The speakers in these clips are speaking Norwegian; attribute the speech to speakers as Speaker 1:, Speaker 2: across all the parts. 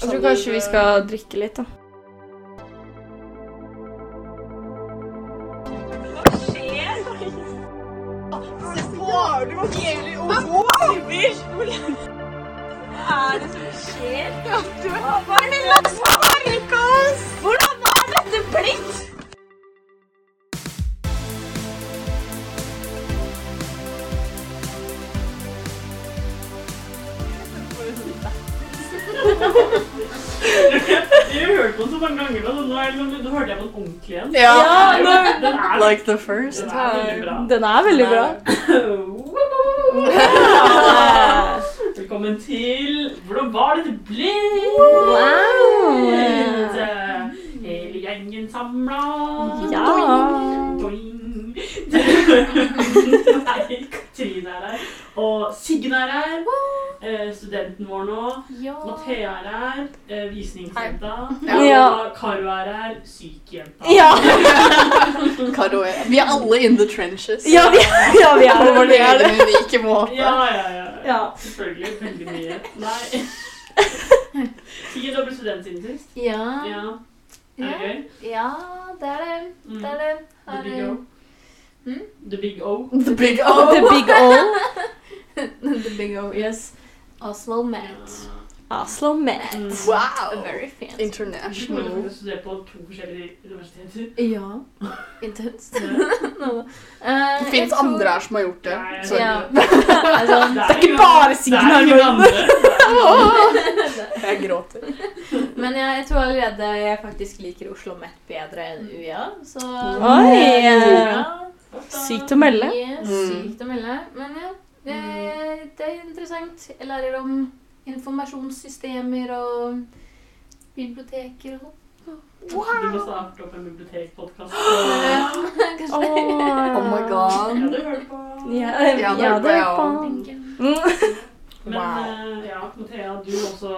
Speaker 1: Jeg tror kanskje vi skal drikke litt, da.
Speaker 2: Igjen.
Speaker 3: Ja.
Speaker 2: Den er, den er,
Speaker 3: Like the first
Speaker 2: den er bra.
Speaker 1: Den er veldig bra.
Speaker 2: Velkommen til Hvordan var det det ble?
Speaker 1: Wow.
Speaker 2: Hele gjengen samla.
Speaker 1: Ja.
Speaker 2: Doing. Nei, Katrine er her. Og Siggen er her. Eh, studenten vår nå. Mathea er her. Eh, visningsjenta.
Speaker 1: Ja.
Speaker 2: Og Karo er her. Sykejenta.
Speaker 1: Ja.
Speaker 3: Karo er Vi er alle in the trenches.
Speaker 1: Ja, vi, ja, vi er
Speaker 3: På
Speaker 1: det. Vi er det.
Speaker 3: en unike måte.
Speaker 2: Ja, ja, ja.
Speaker 1: Ja.
Speaker 2: Selvfølgelig. Veldig mye. Nei. Sikkert blitt student siden sist.
Speaker 4: Ja,
Speaker 2: Ja. Er det gøy?
Speaker 4: ja, det er det.
Speaker 2: Mm.
Speaker 4: Det er det.
Speaker 2: The
Speaker 4: Har,
Speaker 2: big O.
Speaker 4: Mm?
Speaker 2: The big O.
Speaker 3: The big
Speaker 1: The big O.
Speaker 4: The big O, yes. Oslo Met.
Speaker 1: Oslo Met.
Speaker 2: Mm.
Speaker 3: Wow.
Speaker 4: Very fancy.
Speaker 3: International.
Speaker 2: Du studert på to forskjellige universiteter.
Speaker 4: Ja. Intenst. Uh,
Speaker 3: Det fins andre her som har gjort det.
Speaker 2: Nei,
Speaker 4: Ja.
Speaker 1: Altså,
Speaker 2: Det
Speaker 1: er ikke bare
Speaker 2: andre.
Speaker 3: jeg gråter.
Speaker 4: Men jeg, jeg tror allerede jeg faktisk liker Oslo Met bedre enn UiA, så
Speaker 1: Oi.
Speaker 4: Ja.
Speaker 1: Sykt å melde.
Speaker 4: Yes,
Speaker 3: Mm.
Speaker 4: sykt å melde. Men ja, det, det er interessant. Jeg lærer om informasjonssystemer og biblioteker og sånn.
Speaker 2: Du må starte opp en bibliotekpodkast.
Speaker 4: Kanskje
Speaker 3: Oh my god.
Speaker 2: Ja, det hører du på.
Speaker 1: Ja,
Speaker 3: Ja,
Speaker 1: ja,
Speaker 3: det
Speaker 1: det
Speaker 3: er
Speaker 1: er på.
Speaker 2: Men
Speaker 3: Wow.
Speaker 2: eh, ja, Mathea, du også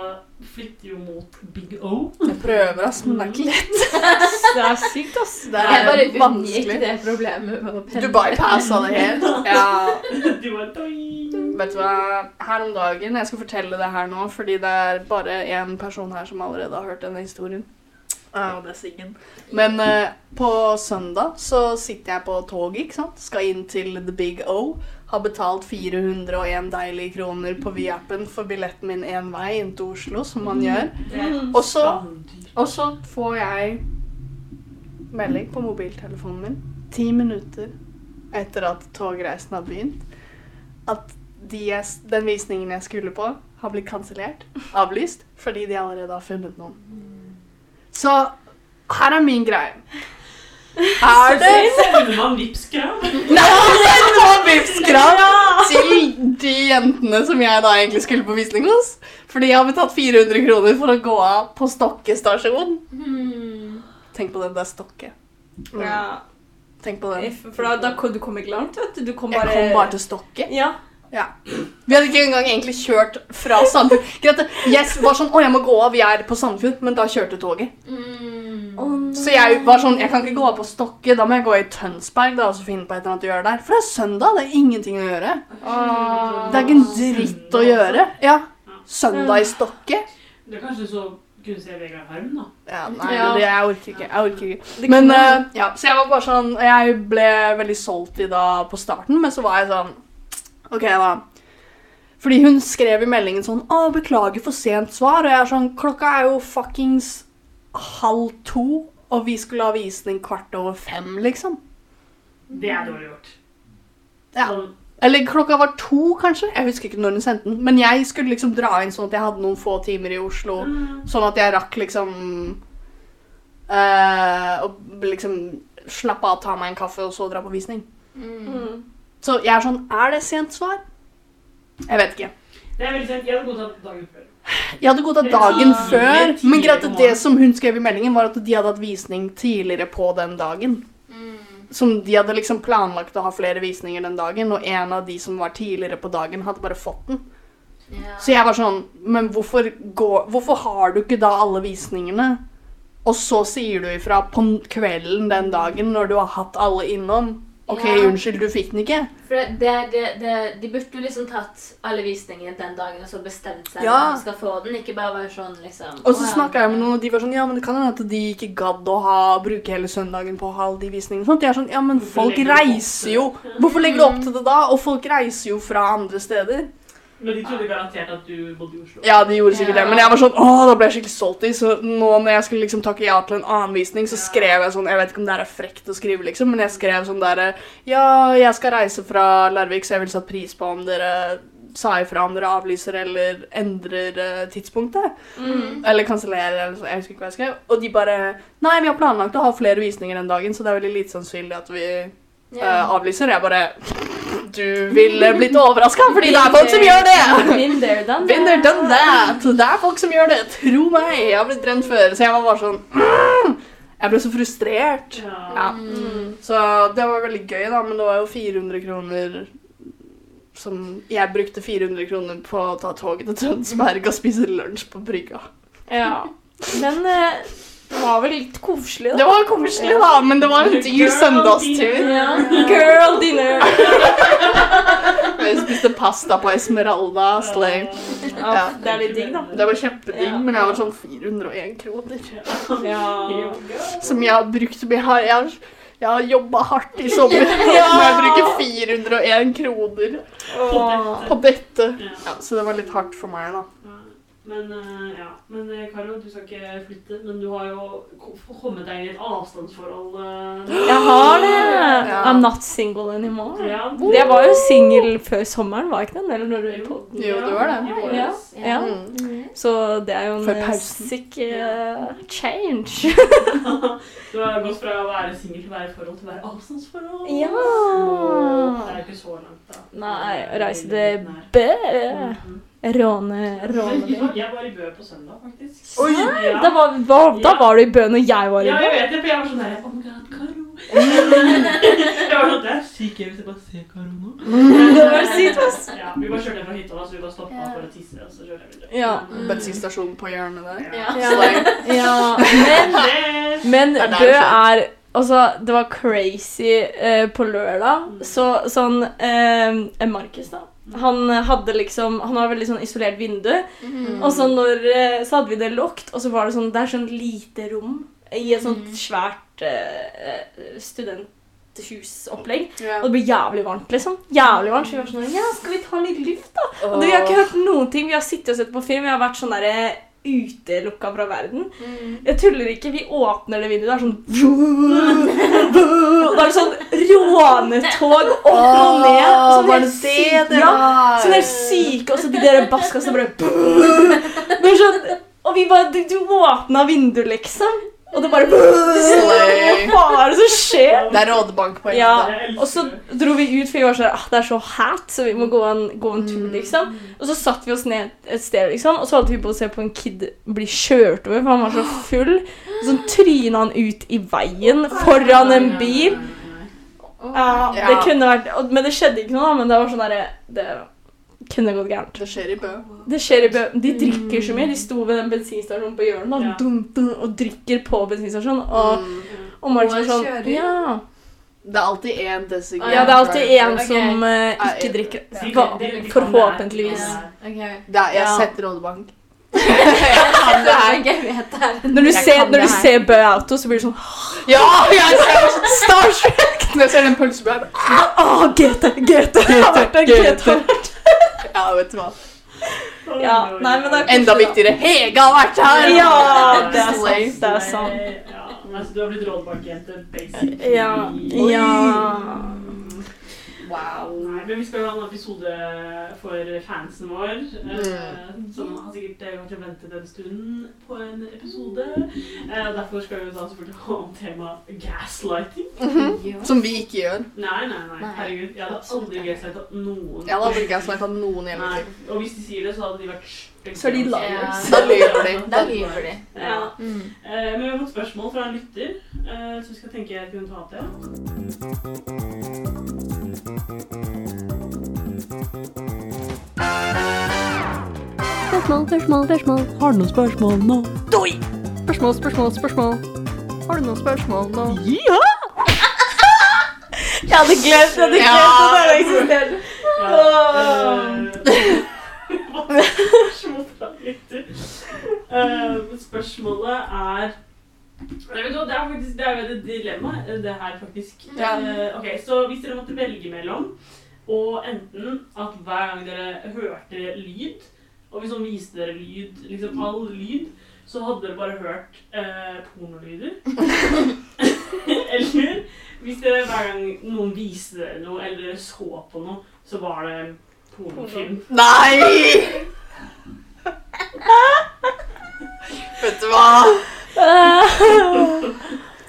Speaker 2: flytter jo mot Big O.
Speaker 3: Jeg prøver, ass, men det er ikke lett.
Speaker 1: Det er sykt, ass.
Speaker 3: Det
Speaker 4: Jeg bare
Speaker 3: er vanskelig.
Speaker 4: det problemet med å
Speaker 3: Du bypassa det helt. Ja.
Speaker 2: Du var.
Speaker 3: Vet du hva, her om dagen Jeg skal fortelle det her nå, fordi det er bare én person her som allerede har hørt denne historien. Ja, og det er Siggen. Men uh, på søndag så sitter jeg på toget, ikke sant. Skal inn til The Big O. Har betalt 401 deilige kroner på Vy-appen for billetten min én vei inn til Oslo, som man gjør.
Speaker 2: Er
Speaker 3: Og så- Og så får jeg melding på mobiltelefonen min ti minutter etter at togreisen har begynt, at de jeg, den visningen jeg skulle på, har blitt kansellert, avlyst, fordi de allerede har funnet noen. Så her er min greie. Er det
Speaker 2: Sender man Vipps-krav?
Speaker 3: sender man Vipps-krav til de jentene som jeg da egentlig skulle på visning hos? Fordi jeg har betalt 400 kroner for å gå av på Stokke stasjon.
Speaker 4: Hmm.
Speaker 3: Tenk på den der Stokke. Mm.
Speaker 1: Ja.
Speaker 3: Tenk på den.
Speaker 1: For da, da du kom ikke langt, vet du. Du kom
Speaker 3: Jeg kom bare til Stokke.
Speaker 1: Ja.
Speaker 3: Vi hadde ikke engang egentlig kjørt fra Sandefjord. Greit, Yes var sånn, å jeg må gå av, vi er på Sandefjord, men da kjørte toget.
Speaker 4: Mm.
Speaker 3: Så jeg var sånn, jeg kan ikke gå av på Stokke, da må jeg gå i Tønsberg da, og så finne på et eller annet å gjøre der. For det er søndag, det er ingenting å gjøre. Det er ikke en dritt å gjøre. Ja, søndag i Stokke.
Speaker 2: Det er kanskje så kunne se Vegard Harm, da.
Speaker 3: Ja, nei,
Speaker 4: Ja.
Speaker 3: det, jeg orker ikke. Jeg orker ikke. Men eh, ja, så jeg var bare sånn Jeg ble veldig solgt i da på starten, men så var jeg sånn OK, da. Fordi hun skrev i meldingen sånn 'Å, beklager for sent svar', og jeg er sånn Klokka er jo fuckings halv to, og vi skulle ha visning kvart over fem, liksom.
Speaker 2: Det er dårlig gjort.
Speaker 3: Ja. Eller klokka var to, kanskje. Jeg husker ikke når hun sendte den. Men jeg skulle liksom dra inn sånn at jeg hadde noen få timer i Oslo.
Speaker 2: mm,
Speaker 3: Sånn at jeg rakk liksom eh, Å liksom slappe av, ta meg en kaffe og så dra på visning.
Speaker 4: Mm.
Speaker 1: Mm.
Speaker 3: Så jeg er sånn Er det sent svar? Jeg vet ikke.
Speaker 2: det er veldig sent. Jeg hadde godtatt dagen før.
Speaker 3: Jeg hadde godtatt dagen
Speaker 2: Ja,
Speaker 3: før, men greit at det som hun skrev i meldingen, var at de hadde hatt visning tidligere på den dagen.
Speaker 4: Mm.
Speaker 3: Som de hadde liksom planlagt å ha flere visninger den dagen, og en av de som var tidligere på dagen, hadde bare fått den.
Speaker 4: Ja.
Speaker 3: Så jeg var sånn Men hvorfor, går, hvorfor har du ikke da alle visningene? Og så sier du ifra på kvelden den dagen når du har hatt alle innom. OK,
Speaker 4: Ja.
Speaker 3: unnskyld, du fikk den ikke.
Speaker 4: For det, det, det, De burde jo liksom tatt alle visningene den dagen og så bestemt seg
Speaker 3: Ja.
Speaker 4: når de skal få den. Ikke bare være sånn, liksom
Speaker 3: Og så
Speaker 4: «Å,
Speaker 3: snakka jeg med noen, og de var sånn Ja, men det kan hende at de ikke gadd å ha, bruke hele søndagen på å ha alle de visningene. Sånn. Sånt. Jeg er sånn Ja, men folk reiser jo Hvorfor legger du opp til det da? Og folk reiser jo fra andre steder.
Speaker 2: Men de trodde garantert at du bodde i Oslo.
Speaker 3: Ja, de gjorde sikkert
Speaker 4: Ja.
Speaker 3: det, men jeg var sånn Åh, da ble jeg skikkelig salty. Så nå når jeg skulle liksom takke ja til en annen visning, så
Speaker 2: Ja.
Speaker 3: skrev jeg sånn Jeg vet ikke om det er frekt å skrive, liksom, men jeg skrev sånn derre Ja, jeg skal reise fra Larvik, så jeg ville satt pris på om dere sa ifra om dere avlyser eller endrer eh, tidspunktet.
Speaker 4: Mm.
Speaker 3: Eller kansellerer, eller sånn, Jeg husker ikke hva jeg skrev. Og de bare Nei, vi har planlagt å ha flere visninger den dagen, så det er veldig lite sannsynlig at vi eh,
Speaker 4: Ja.
Speaker 3: avlyser. Jeg bare Du ville blitt overraska, fordi det er folk som gjør det!
Speaker 1: Been there, done
Speaker 3: that. Det er folk som gjør det. Tro meg. Jeg har blitt brent før. Så jeg var bare sånn. Jeg ble så frustrert.
Speaker 2: Ja.
Speaker 3: Ja.
Speaker 4: Mm.
Speaker 3: Så det var veldig gøy, da, men det var jo 400 kroner som Jeg brukte 400 kroner på å ta toget til Tønsberg og spise lunsj på brygga.
Speaker 1: Ja. Men eh, det var vel litt koselig, da.
Speaker 3: Det var koselig, da, men det var en dyr søndagstur.
Speaker 1: Ja. Girl dinner.
Speaker 3: Jeg spiste pasta på Esmeralda. Slay.
Speaker 1: Ja, det er litt digg, da.
Speaker 3: Det var kjempedigg,
Speaker 1: Ja.
Speaker 3: men jeg var sånn 401 kroner. Som jeg har brukt Jeg har, jeg har, jeg har jobba hardt i sommer. Men jeg bruker 401 kroner
Speaker 1: Åh.
Speaker 3: på dette. Så det var litt hardt for meg, da.
Speaker 2: Men eh, ja, men Carlo, du skal ikke flytte, men du har jo kommet deg inn i et avstandsforhold. eh.
Speaker 1: Jeg har det.
Speaker 3: Ja.
Speaker 1: I'm not single anymore.
Speaker 2: Ja.
Speaker 1: Jeg var jo singel før sommeren, var jeg ikke den? Eller når du på
Speaker 3: Jo, du var det.
Speaker 1: Ja. ja. Så det er jo en eh, sick uh, change.
Speaker 2: Du har gått fra å være singel til å være i forhold til å være avstandsforhold.
Speaker 1: Ja.
Speaker 2: Det er jo ikke så langt, da.
Speaker 1: Nei, reise til. Bø. Råne, råne.
Speaker 2: Jeg var i Bø på søndag, faktisk.
Speaker 3: Oi!
Speaker 2: Ja.
Speaker 1: Da var, var, da var du i Bø når jeg var i Bø?
Speaker 2: Ja, jeg vet det, for jeg var sånn der Oh my god, Karo. jeg var sånn, Det er sykt gøy hvis jeg bare ser Karo nå.
Speaker 1: Det var sykt, ass.
Speaker 2: Ja, vi bare kjørte fra hytta, da, så vi bare stoppa for å tisse. og så kjørte jeg videre.
Speaker 1: Ja.
Speaker 2: Men,
Speaker 3: Bensinstasjonen på hjørnet der.
Speaker 2: Ja.
Speaker 4: Ja.
Speaker 1: Ja, men, men
Speaker 3: er
Speaker 1: Bø er Altså, det var crazy eh, på lørdag. Så sånn eh, Markus, da. Han hadde liksom Han har veldig sånn isolert vindu.
Speaker 4: Mm.
Speaker 1: Og så når eh, Så hadde vi det lukket, og så var det sånn Det er sånn lite rom i et sånt
Speaker 4: Mm.
Speaker 1: svært eh, studenthusopplegg.
Speaker 3: Ja.
Speaker 1: Og det ble jævlig varmt, liksom. Jævlig varmt. Så vi var sånn Ja, skal vi ta litt luft, da? Og vi har ikke hørt noen ting. Vi har sittet og sett på film. Vi har vært sånn derre utelukka fra verden.
Speaker 4: Mm.
Speaker 1: Jeg tuller ikke. Vi åpner det vinduet, det er sånn det er sånn rånetog opp og ned. Sånn
Speaker 3: var
Speaker 1: helt
Speaker 3: det det
Speaker 1: sykt- ja. Sånn helt syke, og så de der baska som bare Men sånn, Og vi bare Du, du åpna vinduet, liksom. Og det bare
Speaker 3: Slay.
Speaker 1: Hva faen er det som skjer?
Speaker 3: Det er rådebank på
Speaker 1: Ja. Og så dro vi ut, for vi var sånn ah, Det er så hat, så vi må gå en, gå en tur, liksom. Og så satte vi oss ned et sted, liksom, og så holdt vi på å se på en kid bli kjørt over, for han var så full. Og så tryna han ut i veien foran en bil. Ja, det kunne vært Men det skjedde ikke noe, da, men det var sånn derre Det kunne gått gærent.
Speaker 3: Det skjer i Bø.
Speaker 1: Det skjer i Bø. De drikker så mye. De sto ved den bensinstasjonen på hjørnet og,
Speaker 2: Ja.
Speaker 1: dum, dum, og drikker på bensinstasjonen. Og,
Speaker 3: Mm.
Speaker 1: og
Speaker 4: Mark
Speaker 1: var sånn. Ja.
Speaker 3: Det er alltid én designated
Speaker 1: ja, det er alltid én
Speaker 4: okay.
Speaker 1: som
Speaker 3: uh,
Speaker 1: ikke
Speaker 3: jeg-
Speaker 1: drikker.
Speaker 2: Kan
Speaker 1: Forhåpentligvis.
Speaker 2: det.
Speaker 3: Okay. Er, jeg
Speaker 1: Ja.
Speaker 3: setter rådebank.
Speaker 4: Er ikke.
Speaker 1: Når du, ser, når du ser Bø Auto, så blir du sånn
Speaker 3: Ja! Jeg ser starstruck når jeg ser den
Speaker 1: GT! GT! Det har vært en GT.
Speaker 3: Ja, vet du hva.
Speaker 1: Ja, nei, men det er
Speaker 3: Enda viktigere, Hege har vært her!
Speaker 1: Ja, det er sant. Det er sant.
Speaker 2: Ja, altså, du har blitt rådbankjente, basically.
Speaker 1: Ja.
Speaker 3: Oi.
Speaker 1: ja.
Speaker 3: Wow.
Speaker 2: Nei, men Vi skal jo ha en episode for fansen vår, eh, som har sikkert kanskje ventet en stund på en episode. Eh, Derfor skal vi da selvfølgelig ha om tema gaslighting.
Speaker 3: Mhm. Som vi ikke gjør.
Speaker 2: Nei, nei, nei.
Speaker 4: Nei.
Speaker 2: Herregud, jeg hadde aldri gaslightet noen.
Speaker 3: Jeg hadde aldri gaslightet noen liv.
Speaker 2: Og hvis de sier det, så hadde de vært stygge.
Speaker 1: Så er de
Speaker 2: Ja.
Speaker 1: liars.
Speaker 3: Da lyver de.
Speaker 4: Da lyver de.
Speaker 2: Ja.
Speaker 4: Mm.
Speaker 2: Eh, men vi har fått spørsmål fra en lytter, eh, så vi skal tenke jeg kunne ta opp
Speaker 5: Spørsmål, spørsmål, spørsmål.
Speaker 1: Har du noen spørsmål nå?
Speaker 5: Spørsmål, spørsmål, spørsmål. Har du noen spørsmål nå?
Speaker 1: Ja! Jeg hadde glemt, jeg hadde glemt at det eksisterte.
Speaker 2: Eh, Spørsmålet er Det er faktisk det er jo et dilemma, eh, det her, faktisk.
Speaker 3: Ja.
Speaker 2: Uh, ok, Så hvis dere måtte velge mellom og enten at hver gang dere hørte lyd, og hvis noen viste dere lyd, liksom all lyd, så hadde dere bare hørt eh, pornolyder. eller hvis dere hver gang noen viste dere noe, eller dere så på noe, så var det pornofilm.
Speaker 3: Nei! Vet du hva?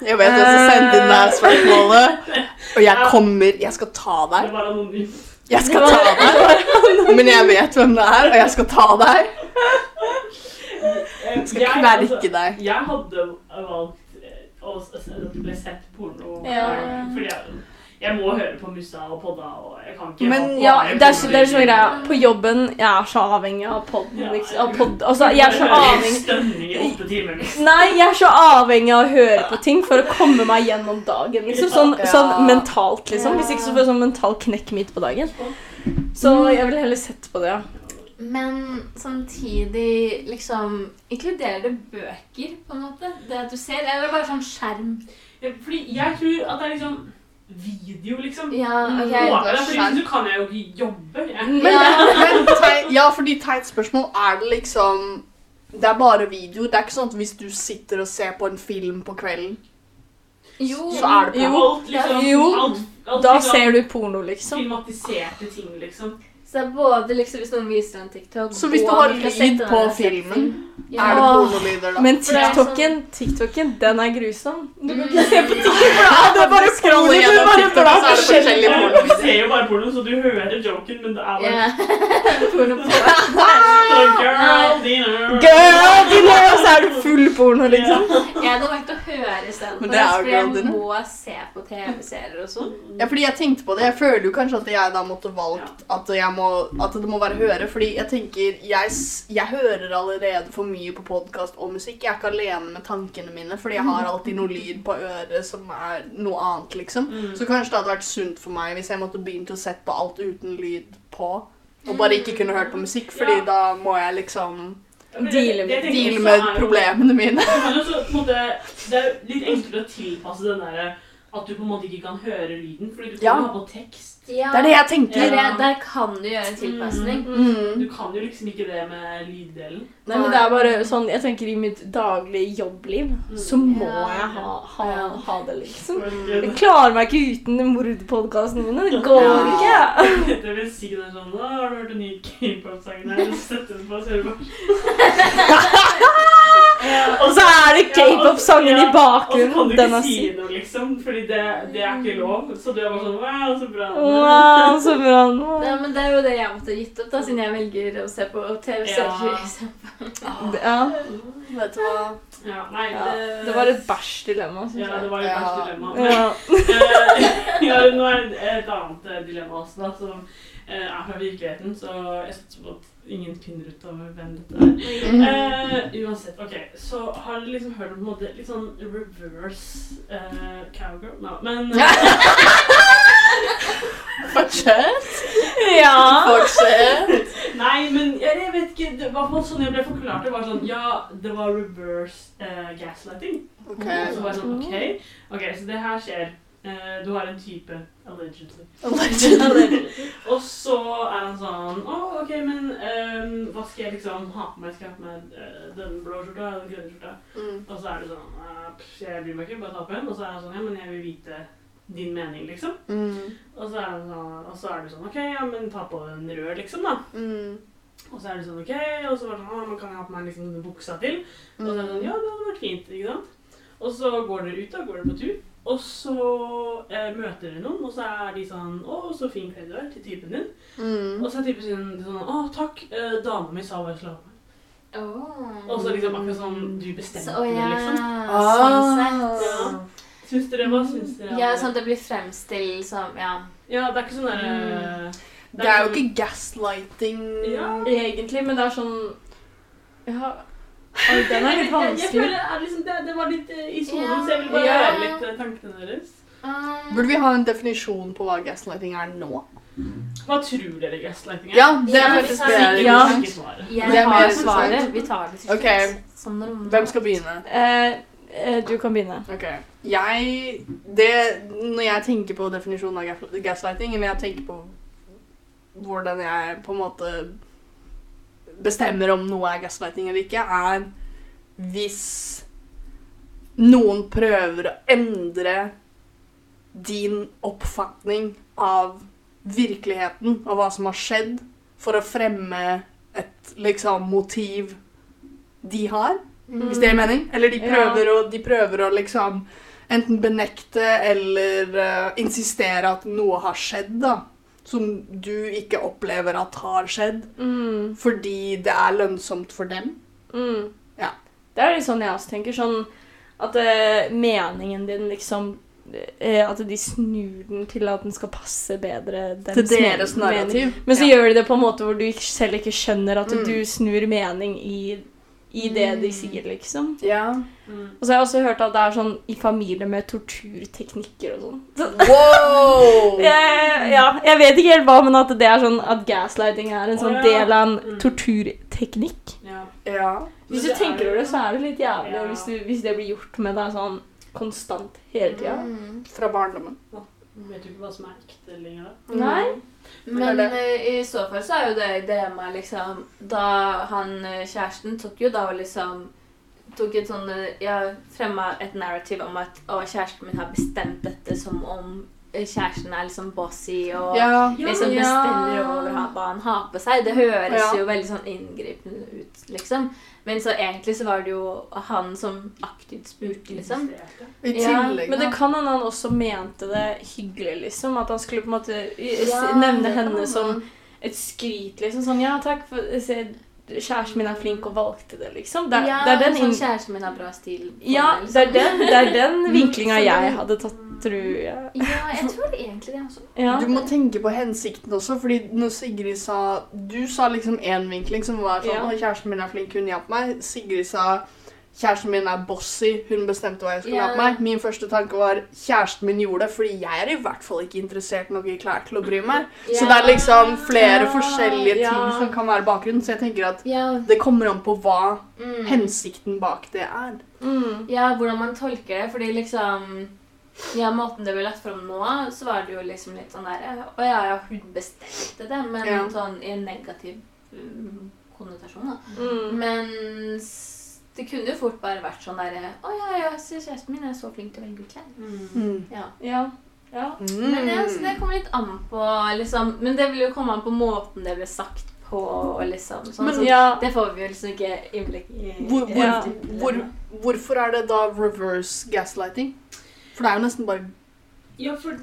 Speaker 3: Jeg vet jeg skal sende inn det her spørsmålet. Og jeg kommer Jeg skal ta deg.
Speaker 2: Det var anonymt.
Speaker 3: Jeg skal ta deg. Men jeg vet hvem det er, og jeg skal ta deg.
Speaker 2: Jeg
Speaker 3: skal kverke deg.
Speaker 2: Jeg hadde valgt eh, å bli sett porno
Speaker 1: Ja.
Speaker 2: fordi jeg, jeg må høre på musa og podda, og jeg kan ikke
Speaker 3: Men
Speaker 2: ha
Speaker 1: Ja, det er, så- det er sånn greia. På jobben jeg er så avhengig av podden. Liksom. Av pod, altså, jeg er så avhengig
Speaker 2: timer. liksom.
Speaker 1: Nei, jeg er så avhengig av å høre på ting for å komme meg gjennom dagen. Liksom. Sånn, sånn mentalt, liksom. Hvis ikke så får jeg sånn mental knekk midt på dagen. Så jeg ville heller sett på det, ja.
Speaker 4: Men samtidig liksom Inkluderer det bøker, på en måte? Det at du ser, eller er bare sånn skjerm?
Speaker 2: Ja, Fordi jeg tror at det er liksom video, liksom.
Speaker 4: Ja,
Speaker 2: okay,
Speaker 3: Håper, er
Speaker 2: fordi
Speaker 3: skjerm.
Speaker 2: så kan jeg jo ikke jobbe. Jeg.
Speaker 3: Men, men tei- ja, fordi teit spørsmål er det liksom Det er bare video. Det er ikke sånn at hvis du sitter og ser på en film på kvelden,
Speaker 4: Jo.
Speaker 3: så er det
Speaker 1: Jo.
Speaker 2: Alt, liksom,
Speaker 1: Jo.
Speaker 2: alt, alt,
Speaker 1: Da
Speaker 2: liksom,
Speaker 1: ser du porno, liksom.
Speaker 2: Filmatiserte ting, liksom.
Speaker 4: Så det er både liksom hvis noen viser en TikTok
Speaker 3: Så hvis du har lyd på filmen,
Speaker 4: ja.
Speaker 3: er det pornolyder da.
Speaker 1: Men
Speaker 4: det er
Speaker 1: TikToken, TikToken, den er grusom. Du kan
Speaker 4: Mm.
Speaker 1: ikke se på TikTok, for da er det bare
Speaker 3: Scroller.
Speaker 1: Du
Speaker 3: gjennom TikTok, så er det forskjellige
Speaker 2: Ja,
Speaker 3: porno.
Speaker 2: Du ser jo bare porno, så du hører joken, men det er bare
Speaker 4: Porno på.
Speaker 2: sånn Girl dinner.
Speaker 1: Girl dinner, og så er du full porno, liksom.
Speaker 4: Jeg hadde valgt å høre istedenfor.
Speaker 3: Det er
Speaker 4: For jeg må se på TV-serier og sånn.
Speaker 3: Ja, fordi jeg tenkte på det. Jeg føler jo kanskje at jeg da måtte valgt at, jeg må, at det må være høre. Fordi jeg tenker jeg, jeg hører allerede for mye på podkast og musikk. Jeg er ikke alene med tankene mine, fordi jeg har alltid noe lyd på øret som er noe annet, liksom.
Speaker 2: Mm.
Speaker 3: Så kanskje det hadde vært sunt for meg hvis jeg måtte begynt å sette på alt uten lyd på. Og bare ikke kunne hørt på musikk, fordi
Speaker 2: Ja.
Speaker 3: da må jeg liksom
Speaker 1: Deale
Speaker 3: med,
Speaker 2: også
Speaker 3: med problemene mine.
Speaker 2: Det er litt enklere å tilpasse den derre at du på en måte ikke kan høre lyden, fordi du kan
Speaker 3: Ja.
Speaker 2: ha på tekst.
Speaker 4: Ja,
Speaker 3: Det er det jeg tenker.
Speaker 4: Ja. det, der kan du gjøre en tilpasning.
Speaker 3: Mm.
Speaker 2: Du kan jo liksom ikke det med lyddelen.
Speaker 1: Nei, men det er bare sånn, jeg tenker I mitt daglige jobbliv så må
Speaker 4: Ja.
Speaker 1: jeg ha, ha, ha det, liksom. Jeg klarer meg ikke uten mordpodkastene mine. Det går ikke.
Speaker 2: det vil si det er sånn Å, har du hørt en ny K-pop-sang der? Sett du på, så hører du på.
Speaker 1: Og så er det k-pop-sangen i bakgrunnen.
Speaker 2: Og så kan du ikke si noe, liksom, fordi det, det er ikke lov. Så du er bare sånn Wow, så bra.
Speaker 1: Wow, så bra.
Speaker 4: Ja, men det er jo det jeg måtte gitt opp, da, siden jeg velger å se på TV-serier.
Speaker 2: Ja.
Speaker 1: Ja,
Speaker 3: Vet du hva?
Speaker 2: Ja, nei,
Speaker 1: ja. Det var et bæsj-dilemma,
Speaker 2: Ja, det var et
Speaker 3: Ja.
Speaker 2: bæsj dilemma.
Speaker 1: Ja.
Speaker 2: Eh, ja, nå er det et annet dilemma også, da, som eh, er fra virkeligheten. Så jeg satser på at ingen finner ut av hvem dette er. Eh, uansett, ok, så har dere liksom hørt om på en måte litt sånn reverse eh, cowgirl? No, men
Speaker 3: Fortsett.
Speaker 1: ja.
Speaker 3: Fortsett.
Speaker 2: Nei, men jeg, jeg vet ikke. Det var sånn jeg ble forklart det. var sånn, Ja, det var reverse eh, gaslighting.
Speaker 3: Ok.
Speaker 2: Så var jeg sånn, ok, ok, så det her skjer. Eh, du har en type, allegedly. Og så er han sånn Å, ok, men um, hva skal jeg liksom ha på meg? Skal jeg ha på meg eh, den blå skjorta eller den grønne skjorta?
Speaker 3: Mm.
Speaker 2: Og så er det sånn uh, Jeg bryr meg ikke, bare ta på en. Og så er han sånn Ja, men jeg vil vite din mening, liksom.
Speaker 3: Mm.
Speaker 2: Og så er, han sånn, og så er det sånn OK, ja, men ta på den røde, liksom, da.
Speaker 3: Mm.
Speaker 2: Og så er det sånn OK, og så var det sånn Å, men kan jeg ha på meg liksom denne buksa til? Og så er det sånn Ja, det hadde vært fint, ikke sant? Og så går dere ut, da. Går dere på tur. Og så eh, møter du noen, og så er de sånn 'Å, så fin kledd du er', til typen din.
Speaker 3: Mm.
Speaker 2: Og så er typen sin sånn 'Å, takk, eh, dama mi sa hva jeg skulle ha på meg'.
Speaker 4: Oh.
Speaker 2: Og så liksom akkurat sånn du bestemte
Speaker 4: Så, oh, ja.
Speaker 2: det, liksom.
Speaker 4: Sånn sett.
Speaker 2: Ja. Syns dere hva syns dere?
Speaker 4: Ja, sånn at det blir fremstilt som Ja.
Speaker 2: Ja, det er ikke sånn derre
Speaker 3: Det er jo ikke gaslighting.
Speaker 2: Ja.
Speaker 1: Egentlig, men det er sånn Ja. Oi, den er litt
Speaker 2: Jeg, jeg føler er liksom, det, det var litt eh, i sonen,
Speaker 4: Ja.
Speaker 2: så jeg vil bare
Speaker 1: Ja.
Speaker 2: høre litt eh, tankene deres.
Speaker 4: Um,
Speaker 3: Burde vi ha en definisjon på hva gaslighting er nå?
Speaker 2: Hva tror dere gaslighting er?
Speaker 3: Ja, det er faktisk det.
Speaker 1: Ja.
Speaker 4: jeg
Speaker 3: Det
Speaker 4: har svaret. Vi tar det til slutt.
Speaker 3: Ok.
Speaker 4: Sånn.
Speaker 3: Hvem skal begynne?
Speaker 1: Uh, uh, du kan begynne.
Speaker 3: Ok. Jeg det, Når jeg tenker på definisjonen av gaslighting, eller jeg tenker på hvordan jeg på en måte bestemmer om noe er gaslighting eller ikke, er hvis noen prøver å endre din oppfatning av virkeligheten og hva som har skjedd, for å fremme et liksom motiv de har. Hvis det gir mening? Eller de
Speaker 1: Ja.
Speaker 3: prøver, å, de prøver å liksom enten benekte eller uh, insistere at noe har skjedd, da. Som du ikke opplever at har skjedd,
Speaker 1: Mm.
Speaker 3: fordi det er lønnsomt for dem.
Speaker 1: Mm.
Speaker 3: Ja.
Speaker 1: Det er litt sånn jeg også tenker. Sånn at uh, meningen din liksom uh, At de snur den til at den skal passe bedre
Speaker 3: Til deres narrativ.
Speaker 1: Men så
Speaker 3: Ja.
Speaker 1: gjør de det på en måte hvor du selv ikke skjønner at
Speaker 3: Mm.
Speaker 1: du snur mening i, i det de
Speaker 3: Mm.
Speaker 1: sier, liksom.
Speaker 3: Ja.
Speaker 2: Mm.
Speaker 1: Og så har jeg også hørt at det er sånn i familie med torturteknikker og sånn.
Speaker 3: Wow!
Speaker 1: Jeg, ja, jeg vet ikke helt hva, men at det er sånn at gaslighting er en
Speaker 2: sånn
Speaker 1: sånn
Speaker 2: ja.
Speaker 1: del av en
Speaker 2: Mm.
Speaker 1: torturteknikk.
Speaker 2: Ja.
Speaker 3: Ja.
Speaker 1: Hvis du tenker
Speaker 2: er-
Speaker 1: over det, så er det litt jævlig
Speaker 2: Ja.
Speaker 1: hvis, du, hvis det blir gjort med deg sånn konstant hele tida.
Speaker 4: Mm.
Speaker 3: Fra barndommen.
Speaker 2: Vet du ikke hva som er ekte lenger, da?
Speaker 1: Nei.
Speaker 4: Men eh, i så fall så er jo det det med liksom Da han eh, kjæresten tok jo da og liksom tok et sånn eh, Ja, fremma et narrativ om at å, kjæresten min har bestemt dette som om kjæresten er liksom bossy og
Speaker 3: Ja.
Speaker 4: liksom bestemmer over hva han har på seg. Det høres
Speaker 3: Ja.
Speaker 4: jo veldig sånn inngripende ut, liksom. Men så egentlig så var det jo han som aktivt spurte, liksom.
Speaker 3: I tillegg, Ja,
Speaker 1: Men det kan hende han også mente det hyggelig, liksom. At han skulle på en måte
Speaker 4: Ja,
Speaker 1: nevne henne som et skryt, liksom. Sånn ja, takk for se, Kjæresten min er flink og valgte det, liksom. Det,
Speaker 4: ja,
Speaker 1: det er den
Speaker 4: sånn kjæresten min har bra stil.
Speaker 1: Ja, det er den, det er den vinklinga jeg hadde tatt, tror jeg.
Speaker 4: Ja, jeg tror det egentlig det også.
Speaker 1: Ja.
Speaker 3: Du må tenke på hensikten også, fordi når Sigrid sa Du sa liksom én vinkling som var sånn
Speaker 1: Ja.
Speaker 3: «Å, 'Kjæresten min er flink, hun hjalp meg'. Sigrid sa 'Kjæresten min er bossy, hun bestemte hva jeg skulle
Speaker 4: Ja.
Speaker 3: ha på meg'. Min første tanke var 'Kjæresten min gjorde det', fordi jeg er i hvert fall ikke interessert nok i klær til å bry meg. Så det er liksom flere
Speaker 1: yeah.
Speaker 3: forskjellige ting som kan være bakgrunnen. Så jeg tenker at det kommer an på hva
Speaker 4: mm.
Speaker 3: hensikten bak det er.
Speaker 1: Mm.
Speaker 4: ja, hvordan man tolker det. Fordi liksom Ja, måten det ble lagt fram nå, så var det jo liksom litt sånn der Å ja, ja, hun bestemte det, men sånn i en negativ mm, konnotasjon, da.
Speaker 1: Mm.
Speaker 4: Mens det kunne jo fort bare vært sånn derre Å ja, ja, kjæresten min er så flink til å velge klær.
Speaker 3: Mm.
Speaker 4: Ja.
Speaker 1: Ja. ja.
Speaker 4: Men ja, så det kommer litt an på liksom Men det vil jo komme an på måten det ble sagt på, og liksom sånn.
Speaker 3: Men-
Speaker 4: så
Speaker 1: ja.
Speaker 4: det får vi jo liksom ikke innblikk i.
Speaker 3: Hvor, hvor,
Speaker 1: Ja.
Speaker 3: hvor, hvorfor er det da reverse gaslighting? For det er jo nesten bare
Speaker 2: Ja, for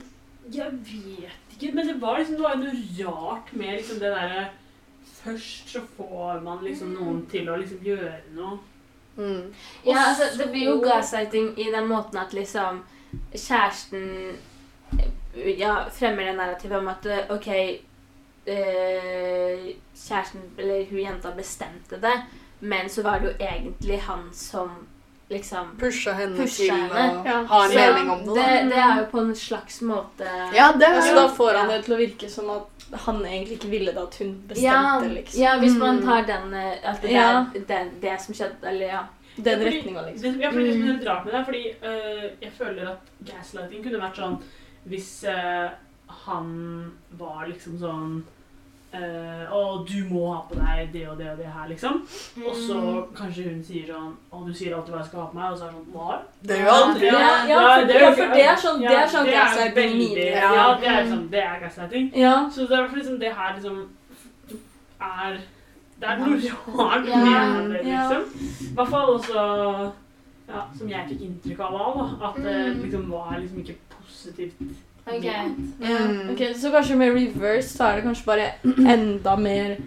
Speaker 2: jeg vet ikke, men det var liksom det var noe rart med liksom det derre Først så får man liksom noen til å liksom gjøre noe.
Speaker 3: Mm.
Speaker 4: Ja, altså, det blir jo gaslighting i den måten at liksom kjæresten ja, fremmer det narrativet om at eh, OK eh, Kjæresten, eller hun jenta, bestemte det, men så var det jo egentlig han som liksom
Speaker 3: Pusha henne
Speaker 4: Pusha
Speaker 3: til
Speaker 4: henne.
Speaker 3: å
Speaker 1: Ja.
Speaker 3: ha en
Speaker 4: Så
Speaker 3: mening om det.
Speaker 4: det, det er jo på en slags måte
Speaker 3: Ja, det er
Speaker 1: Så da får han det til å virke som at han egentlig ikke ville det, at hun bestemte,
Speaker 4: ja,
Speaker 1: liksom.
Speaker 4: ja, hvis man
Speaker 3: Mm.
Speaker 4: tar den eh, At det
Speaker 1: Ja.
Speaker 4: er det, det som skjedde, eller ja.
Speaker 1: Den
Speaker 2: Ja,
Speaker 1: retninga, liksom.
Speaker 2: Det, ja, fordi det som litt rart med det, er fordi øh, jeg føler at gaslighting kunne vært sånn hvis øh, han var liksom sånn øh, og du må ha på deg det og det og det her, liksom. Og så
Speaker 4: Mm.
Speaker 2: kanskje hun sier sånn Å, du sier alltid hva jeg skal ha på meg, og så er det sånn Hva?
Speaker 3: Det jo aldri
Speaker 4: Ja.
Speaker 1: Ja,
Speaker 2: Ja,
Speaker 1: for,
Speaker 2: det er
Speaker 1: ja, for det er sånn, det er sånn gaslighting.
Speaker 3: Ja.
Speaker 2: Ja, det er
Speaker 4: Mm.
Speaker 2: liksom Det er gaslighting.
Speaker 1: Ja.
Speaker 2: Så det er i liksom det her liksom er Det er noe rart
Speaker 4: Ja,
Speaker 2: med det, liksom. I hvert fall også ja, som jeg fikk inntrykk av da, at det
Speaker 4: Mm.
Speaker 2: liksom var liksom ikke positivt.
Speaker 4: Ok.
Speaker 2: ment.
Speaker 3: Mm.
Speaker 1: Ok, Så kanskje med reverse så er det kanskje bare enda mer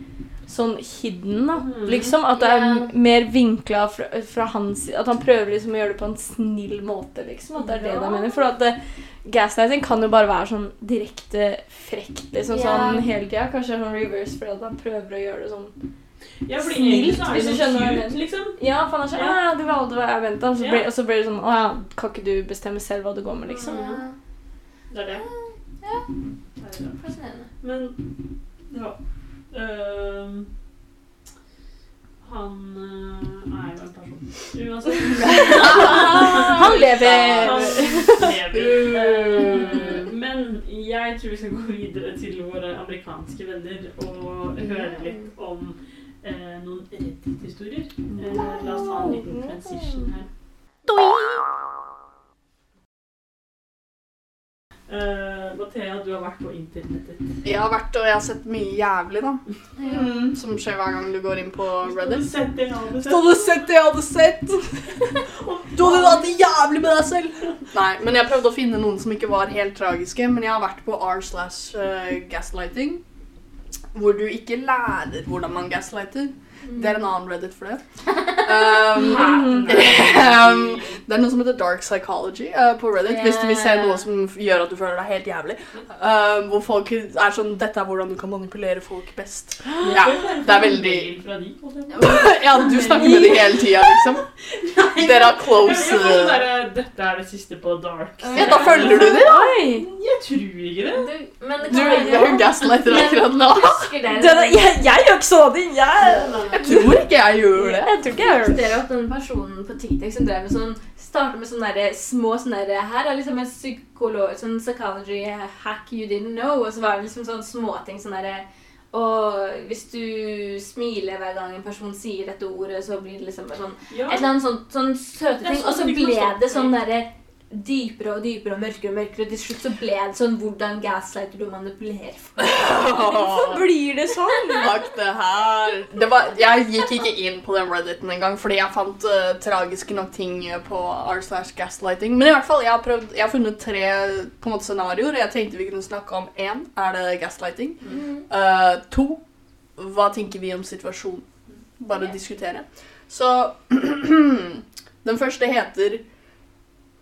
Speaker 1: sånn hidden, da.
Speaker 2: Mm.
Speaker 1: Liksom At det er yeah. mer vinkla fra, fra hans At han prøver liksom å gjøre det på en snill måte, liksom. At det er det
Speaker 2: Ja.
Speaker 1: jeg mener. For at det, gaslighting kan jo bare være sånn direkte frekt, liksom
Speaker 4: yeah.
Speaker 1: sånn hele tida. Kanskje sånn reverse fordi at han prøver å gjøre det sånn
Speaker 2: Ja, fordi
Speaker 1: Snilt, hvis du skjønner hva jeg
Speaker 2: mener. liksom.
Speaker 1: Ja, for han er sånn
Speaker 2: Ja.
Speaker 1: «Ah, 'Du valgte hva jeg venta', og så blir, og så blir det sånn 'Å ja, kan ikke du bestemme selv hva du går med', liksom.
Speaker 4: Ja.
Speaker 2: Det er det.
Speaker 4: Ja,
Speaker 2: det, er det.
Speaker 4: fascinerende.
Speaker 2: Men ja uh, Han uh, er jo en person. Uansett.
Speaker 1: Han lever.
Speaker 2: Han lever. Øh, men jeg tror vi skal gå videre til våre amerikanske venner og høre litt om eh, noen Reddit-historier. Eh, la oss ta en liten transition her. Uh, Mathea, du har vært på internettet.
Speaker 3: Jeg har vært og jeg har sett mye jævlig, da. Som skjer hver gang du går inn på Reddit.
Speaker 2: Hvis det? Du
Speaker 3: hadde sett det jeg hadde sett! Du hadde hatt det jævlig med deg selv! Nei, men jeg prøvde å finne noen som ikke var helt tragiske. Men jeg har vært på r slash eh, gaslighting. Hvor du ikke lærer hvordan man gaslighter. Det er en annen Reddit for det. Um, um, det er noe som heter dark psychology uh, på Reddit. Hvis du vil se noe som gjør at du føler deg helt jævlig. Um, hvor folk er sånn Dette er hvordan du kan manipulere folk best. Ja, det er veldig. Ja, du snakker med dem hele tida, liksom. Dere
Speaker 2: er
Speaker 3: close
Speaker 2: sånn Dette er det siste på Dark.
Speaker 3: Ja, da følger du dem.
Speaker 1: da.
Speaker 2: Jeg tror ikke det.
Speaker 4: Du, men det kan
Speaker 3: jo gaslighter akkurat nå.
Speaker 1: Jeg, jeg gjør ikke sånne ting. Jeg
Speaker 3: tror ikke jeg gjør det.
Speaker 1: jeg tror ikke jeg gjør det.
Speaker 4: dere at den personen på TikTok som drev med sånn Startet med sånne der små sånne der, Her er liksom en psykolog, sånn psychology hack you didn't know. Og så var det liksom sånne småting sånn derre Og hvis du smiler hver gang en person sier dette ordet, så blir det liksom sånn
Speaker 2: Ja.
Speaker 4: Et eller annet sånn, sånn søte ting.
Speaker 2: sånn
Speaker 4: Og så ble det sånn derre dypere og dypere og mørkere og mørkere. Og til slutt så ble det sånn Hvordan gaslighter du manipulerer folk?
Speaker 1: Hvorfor blir det sånn?
Speaker 3: Takk, det her. Det var, jeg gikk ikke inn på den Redditen engang fordi jeg fant uh, tragiske nok ting på r slash gaslighting. Men i hvert fall, jeg har, prøvd, jeg har funnet tre på en måte scenarioer. Jeg tenkte vi kunne snakke om én. Er det gaslighting? Uh, to. Hva tenker vi om situasjonen? Bare
Speaker 4: Ja.
Speaker 3: diskutere. Så Den første heter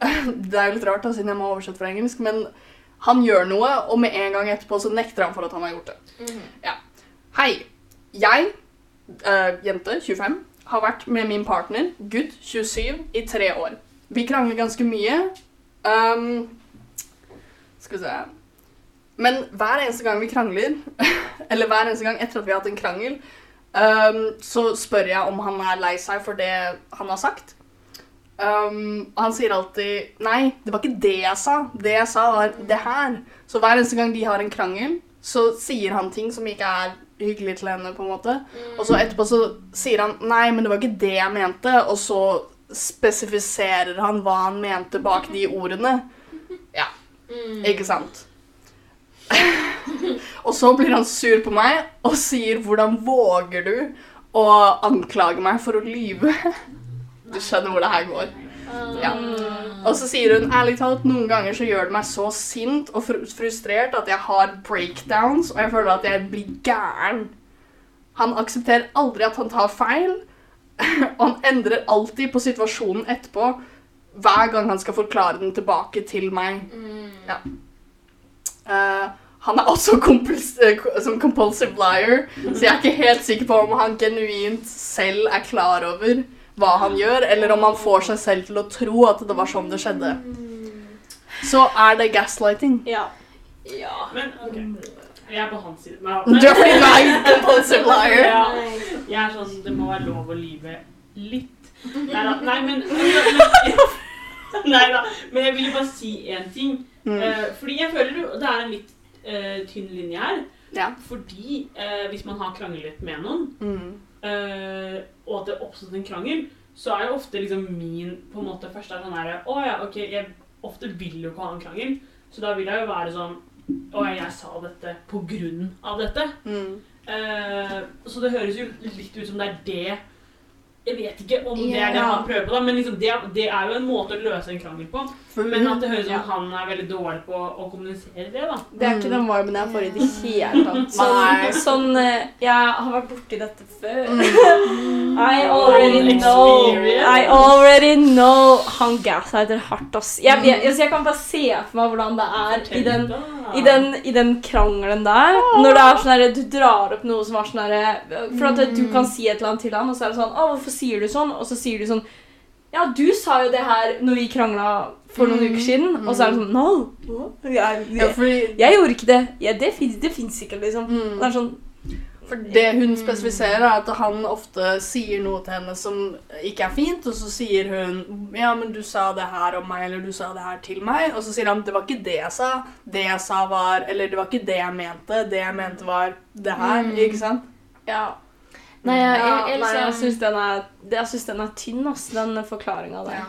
Speaker 3: Det er jo litt rart, da, siden jeg må oversette fra engelsk, men han gjør noe, og med en gang etterpå så nekter han for at han har gjort det. Ja. Hei. Jeg, uh, jente 25, har vært med min partner, gutt 27, i tre år. Vi krangler ganske mye. Um, skal vi se Men hver eneste gang vi krangler, eller hver eneste gang etter at vi har hatt en krangel, um, så spør jeg om han er lei seg for det han har sagt. Um, han sier alltid 'Nei, det var ikke det jeg sa. Det jeg sa, var det her'. Så hver eneste gang de har en krangel, så sier han ting som ikke er hyggelig til henne. på en måte. Og så etterpå så sier han 'Nei, men det var ikke det jeg mente', og så spesifiserer han hva han mente bak de ordene. Ja, ikke sant? og så blir han sur på meg og sier 'Hvordan våger du å anklage meg for å lyve?' Du skjønner hvor det her går. Ja. Og så sier hun ærlig talt noen ganger så gjør det meg så sint og fr frustrert at jeg har breakdowns, og jeg føler at jeg blir gæren. Han aksepterer aldri at han tar feil, og han endrer alltid på situasjonen etterpå hver gang han skal forklare den tilbake til meg. Ja. Uh, han er også kompuls eh, som compulsive liar, så jeg er ikke helt sikker på om han genuint selv er klar over hva han gjør, eller om han får seg selv til å tro at det var sånn det skjedde. Så er det gaslighting.
Speaker 1: Ja.
Speaker 4: Ja.
Speaker 2: Men ok, jeg er på hans side. Men,
Speaker 3: Du er compulsive liar.
Speaker 2: Ja. Jeg er sånn, det må være lov å lyve litt. Neida, Nei, men Nei da. Men jeg vil bare si én ting.
Speaker 3: Mm.
Speaker 2: Eh, fordi jeg føler det er en litt uh, tynn linje her.
Speaker 3: Ja.
Speaker 2: Fordi uh, hvis man har kranglet med noen,
Speaker 3: Mm.
Speaker 2: Og at det oppstod en krangel, så er jo ofte liksom min på en måte første er sånn herre Å ja, ok, jeg ofte vil jo ikke ha en krangel, så da vil jeg jo være sånn Å ja, jeg sa dette på grunn av dette.
Speaker 3: Mm.
Speaker 2: Eh, så det høres jo litt ut som det er det Jeg vet ikke om det er det han prøver på, da, men liksom det, det er jo en måte å løse en krangel på. Men at det høres ut som han er veldig dårlig på å kommunisere det, da.
Speaker 1: Det er ikke den varmen jeg får i det hele tatt. Sånn, sånn eh, Jeg har vært borti dette før.
Speaker 3: Mm.
Speaker 1: I already know.
Speaker 2: Experience.
Speaker 1: I already know. Han gaslighter hardt, ass. Jeg, jeg, jeg, jeg kan bare se for meg hvordan det er i den, i den, i den krangelen der. Når det er sånn herre Du drar opp noe som er sånn herre For at du kan si et eller annet til han, og så er det sånn Å, hvorfor sier du sånn? Og så sier du sånn Ja, du sa jo det her når vi krangla for noen
Speaker 3: Mm,
Speaker 1: uker siden, og så er det sånn No! Jeg, jeg, jeg gjorde ikke det. Ja, det fins det fins ikke, liksom.
Speaker 3: Mm.
Speaker 1: Det er sånn
Speaker 3: For det hun spesifiserer, er at han ofte sier noe til henne som ikke er fint, og så sier hun 'Ja, men du sa det her om meg', eller 'du sa det her til meg', og så sier han 'Det var ikke det jeg sa'. Det jeg sa, var Eller det var ikke det jeg mente. Det jeg mente, var det her.
Speaker 4: Mm.
Speaker 3: Ikke sant?
Speaker 1: Ja.
Speaker 4: Nei, jeg, jeg, jeg,
Speaker 1: jeg syns den, den er tynn, ass, den forklaringa der.
Speaker 4: Ja,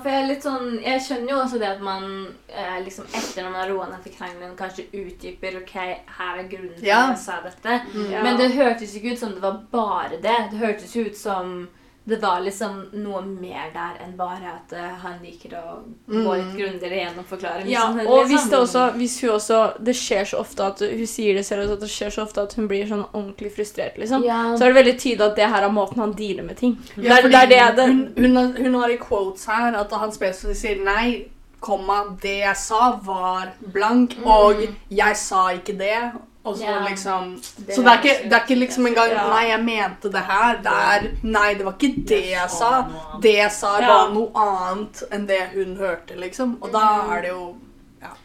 Speaker 4: for jeg er litt sånn Jeg skjønner jo også det at man eh, liksom etter når man har roa ned til krangelen, kanskje utdyper OK, her er grunnen til
Speaker 3: Ja.
Speaker 4: at jeg sa dette.
Speaker 3: Mm.
Speaker 1: Ja.
Speaker 4: Men det hørtes ikke ut som det var bare det. Det hørtes ut som det var liksom noe mer der enn bare at eh, han liker å gå litt
Speaker 3: Mm.
Speaker 4: grundigere gjennom forklaringen.
Speaker 1: Ja,
Speaker 4: Liksom,
Speaker 1: og hvis det også Hvis hun også Det skjer så ofte at Hun sier det selv at det skjer så ofte at hun blir sånn ordentlig frustrert, liksom.
Speaker 4: ja,
Speaker 1: Så er det veldig tydelig at det her er måten han dealer med ting.
Speaker 3: Ja,
Speaker 1: det, er,
Speaker 3: fordi
Speaker 1: det er det, det
Speaker 3: hun, hun, har, hun har i quotes her at han spesifikt sier nei, komma, det jeg sa var blank, og jeg sa ikke det. Og så
Speaker 4: Ja.
Speaker 3: liksom
Speaker 4: Det
Speaker 3: Så det er, ikke, det er ikke liksom engang
Speaker 1: Ja.
Speaker 3: Nei, jeg mente det her. Det er Nei, det var ikke det jeg sa. Det jeg sa,
Speaker 1: Ja.
Speaker 3: var noe annet enn det hun hørte, liksom. Og da er det jo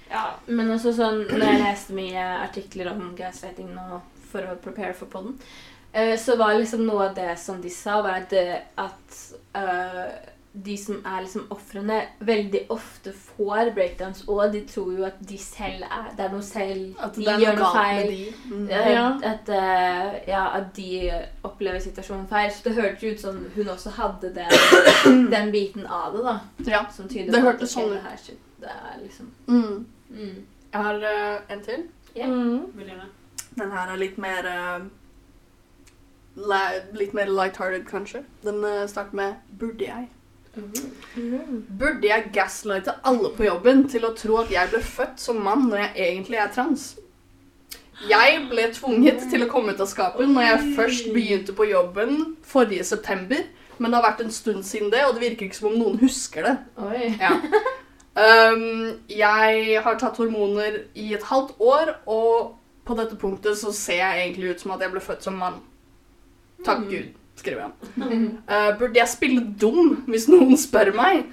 Speaker 1: ja.
Speaker 4: Men også sånn, når jeg leste mye artikler om gaslighting nå for å prepare for podden, eh, så var liksom noe av det som de sa, var at, det, at eh, de som er liksom ofrene, veldig ofte får breakdowns, og de tror jo at de selv er Det er noe selv
Speaker 3: At
Speaker 4: De
Speaker 3: det
Speaker 4: gjør
Speaker 3: noe
Speaker 4: feil.
Speaker 3: de. Mm.
Speaker 1: Ja.
Speaker 4: At, uh, ja, at de opplever situasjonen feil. Så det hørtes ut som hun også hadde den, den biten av det, da.
Speaker 3: Ja.
Speaker 4: Som tyder
Speaker 3: Det
Speaker 4: på at
Speaker 3: hørtes sånn
Speaker 4: det
Speaker 3: ut.
Speaker 4: her shit, Det er liksom
Speaker 3: Mm.
Speaker 4: mm.
Speaker 3: Jeg har uh, en til.
Speaker 4: Yeah.
Speaker 1: Mm.
Speaker 3: Den her er litt mer uh, la- Litt mer lighthearted, kanskje. Den starter med 'Burde jeg'? Burde jeg gaslighte alle på jobben til å tro at jeg ble født som mann når jeg egentlig er trans? Jeg ble tvunget til å komme ut av skapet når jeg først begynte på jobben forrige september, men det har vært en stund siden det, og det virker ikke som om noen husker det. Ja. Um, jeg har tatt hormoner i et halvt år, og på dette punktet så ser jeg egentlig ut som at jeg ble født som mann. Takk Gud, skriver han. Uh, burde jeg spille dum hvis noen spør meg?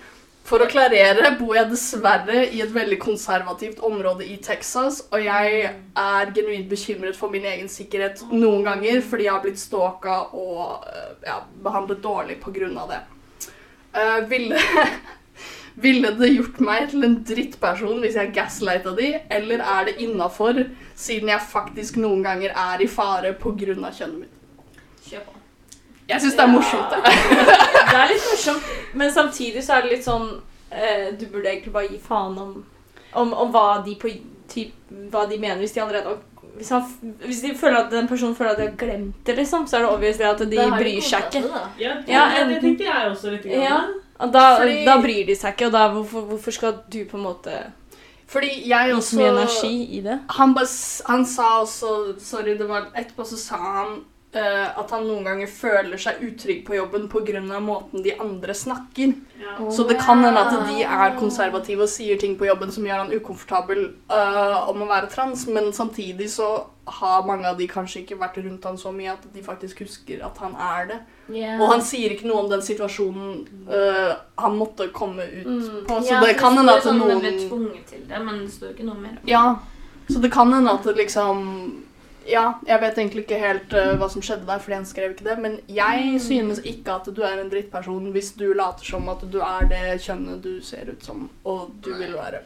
Speaker 3: For å klarere bor jeg dessverre i et veldig konservativt område i Texas, og jeg er genuint bekymret for min egen sikkerhet noen ganger fordi jeg har blitt stalka og uh, ja, behandlet dårlig pga. det. Uh, ville, ville det gjort meg til en drittperson hvis jeg gaslighta de, eller er det innafor siden jeg faktisk noen ganger er i fare pga. kjønnet mitt?
Speaker 4: Kjør på.
Speaker 3: Jeg syns det er morsomt. det.
Speaker 1: Det er litt morsomt, men samtidig så er det litt sånn eh, Du burde egentlig bare gi faen om, om, om hva, de på, typ, hva de mener, hvis de allerede hvis, han, hvis de føler at den personen føler at de har glemt det, liksom, så er det obvious at de bryr seg ikke.
Speaker 2: Ja, det,
Speaker 1: Ja,
Speaker 2: det, tenkte jeg også litt. Grann.
Speaker 1: Ja. Og da,
Speaker 3: Fordi-
Speaker 1: da bryr de seg ikke, og da hvorfor, hvorfor skal du på en måte
Speaker 3: Fordi jeg
Speaker 1: gi mye energi i det?
Speaker 3: han, bare, han sa også Sorry, det var etterpå så sa han at han noen ganger føler seg utrygg på jobben pga. måten de andre snakker.
Speaker 2: Ja.
Speaker 3: Så det kan hende at de er konservative og sier ting på jobben som gjør han ukomfortabel uh, om å være trans, men samtidig så har mange av de kanskje ikke vært rundt han så mye at de faktisk husker at han er det.
Speaker 4: Yeah.
Speaker 3: Og han sier ikke noe om den situasjonen uh, han måtte komme ut
Speaker 1: Mm.
Speaker 3: på, så
Speaker 4: Ja,
Speaker 3: det kan hende at
Speaker 4: sånn
Speaker 3: noen
Speaker 4: Det ble tvunget til det, men det står ikke noe mer om
Speaker 3: Ja, så det kan hende at det liksom Ja, jeg vet egentlig ikke helt uh, hva som skjedde der, fordi han skrev ikke det, men jeg synes ikke at du er en drittperson hvis du later som at du er det kjønnet du ser ut som, og du vil være.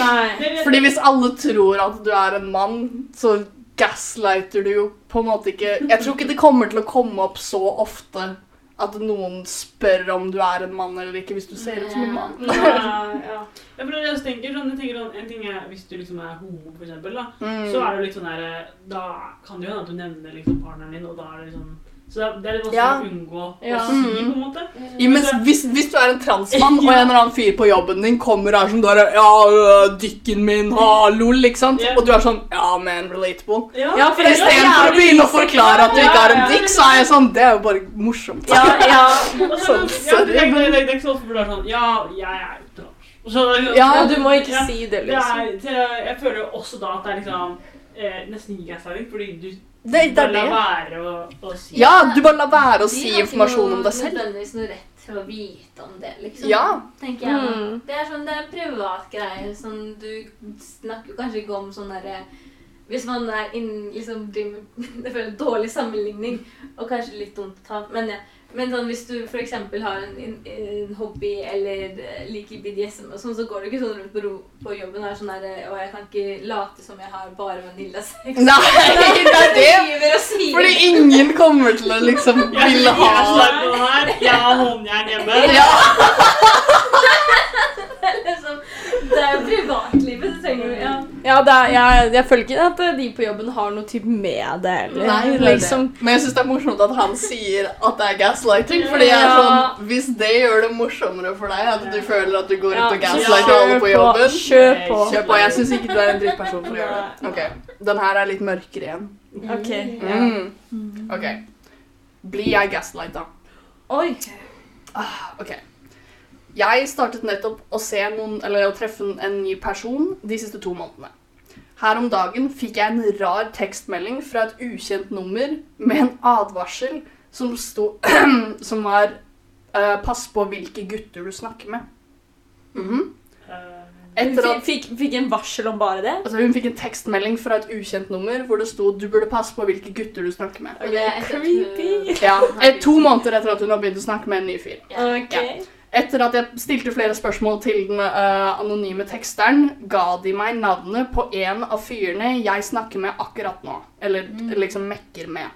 Speaker 1: Nei.
Speaker 3: Fordi hvis alle tror at du er en mann, så gaslighter du jo på en måte ikke. Jeg tror ikke det kommer til å komme opp så ofte at noen spør om du er en mann eller ikke, hvis du ser ut som en mann.
Speaker 1: Ja, ja.
Speaker 2: Ja, for jeg tenker sånn, jeg tenker sånn, En ting er hvis du liksom er homo, for eksempel, da,
Speaker 3: Mm.
Speaker 2: så er det litt sånn der Da kan det jo hende at du nevner liksom partneren din, og da er det liksom Så det er- litt vanskelig
Speaker 3: Ja.
Speaker 2: å unngå
Speaker 1: Ja.
Speaker 2: å si, på en måte.
Speaker 3: Ja, men hvis, hvis du er en transmann, og en eller annen fyr på jobben din kommer og er sånn der Ja, dykken min, ha, lol, ikke sant?
Speaker 2: Ja.
Speaker 3: Og du er sånn Ja, man, relatable.
Speaker 1: Ja, for
Speaker 3: stedet for å begynne å forklare at du ikke har en
Speaker 2: Ja, ja.
Speaker 3: dick, så er jeg sånn Det er jo bare morsomt.
Speaker 1: Ja, ja.
Speaker 3: Sånn, sorry,
Speaker 2: det, er ikke så ofte du er sånn Ja, jeg er trans.
Speaker 3: Ja,
Speaker 1: ja, du må ikke
Speaker 2: Ja.
Speaker 1: si det, liksom.
Speaker 2: jeg føler jo også da at det er liksom eh, nesten ikke fordi du
Speaker 3: Det, det er det.
Speaker 2: La være å, å si
Speaker 3: Ja, du bare la være å
Speaker 4: De
Speaker 3: si informasjon om deg selv.
Speaker 4: nødvendigvis noe rett skal vite om det, liksom.
Speaker 3: Ja.
Speaker 4: Tenker jeg.
Speaker 1: Mm.
Speaker 4: Det er sånn, det er en privat greie. Sånn, du snakker kanskje ikke om sånn derre Hvis man er inn, liksom driver dårlig sammenligning, og kanskje litt dumt å ta, men ja. Men sånn, hvis du f.eks. har en, en, en hobby eller eh, liker BDSM, og sånn, så går du ikke sånn rundt på, ro, på jobben og er sånn der Og jeg kan ikke late som jeg har bare vaniljasex.
Speaker 3: Nei, det er det! Fordi ingen kommer til å liksom ville ha.
Speaker 2: Jeg har håndjern hjemme.
Speaker 3: Ja.
Speaker 4: liksom, Det er jo privatlivet, det trenger du ja.
Speaker 1: Ja, det er, jeg, jeg føler ikke at de på jobben har noe typ med det. Eller,
Speaker 3: Nei, det er det.
Speaker 1: liksom.
Speaker 3: Men jeg syns det er morsomt at han sier at det er gaslighting. Fordi jeg er sånn, Hvis det gjør det morsommere for deg, at du føler at du går ut og
Speaker 1: Ja,
Speaker 3: gaslighter alle på jobben
Speaker 1: Kjør på.
Speaker 3: Kjør på. Jeg syns ikke du er en drittperson for å gjøre det. Ok, Den her er litt mørkere igjen.
Speaker 1: Ok.
Speaker 3: Mm. Ok. Blir jeg gaslighta?
Speaker 1: Oi.
Speaker 3: Ah, ok. Jeg startet nettopp å se noen, eller å treffe en- ny person de siste to månedene. Her om dagen fikk jeg en rar tekstmelding fra et ukjent nummer med en advarsel som sto Som var eh, 'Pass på hvilke gutter du snakker med'. Mm
Speaker 2: -hmm.
Speaker 3: Etter at
Speaker 1: fikk, fikk en varsel om bare det?
Speaker 3: altså, Hun fikk en tekstmelding fra et ukjent nummer hvor det sto 'Du burde passe på hvilke gutter du snakker med'.
Speaker 4: Okay, det er
Speaker 1: Creepy.
Speaker 3: Ja, To måneder etter at hun har begynt å snakke med en ny fyr.
Speaker 1: Ok.
Speaker 3: Ja. Etter at jeg stilte flere spørsmål til den uh, anonyme teksteren, ga de meg navnet på en av fyrene jeg snakker med akkurat nå. Eller liksom mekker med.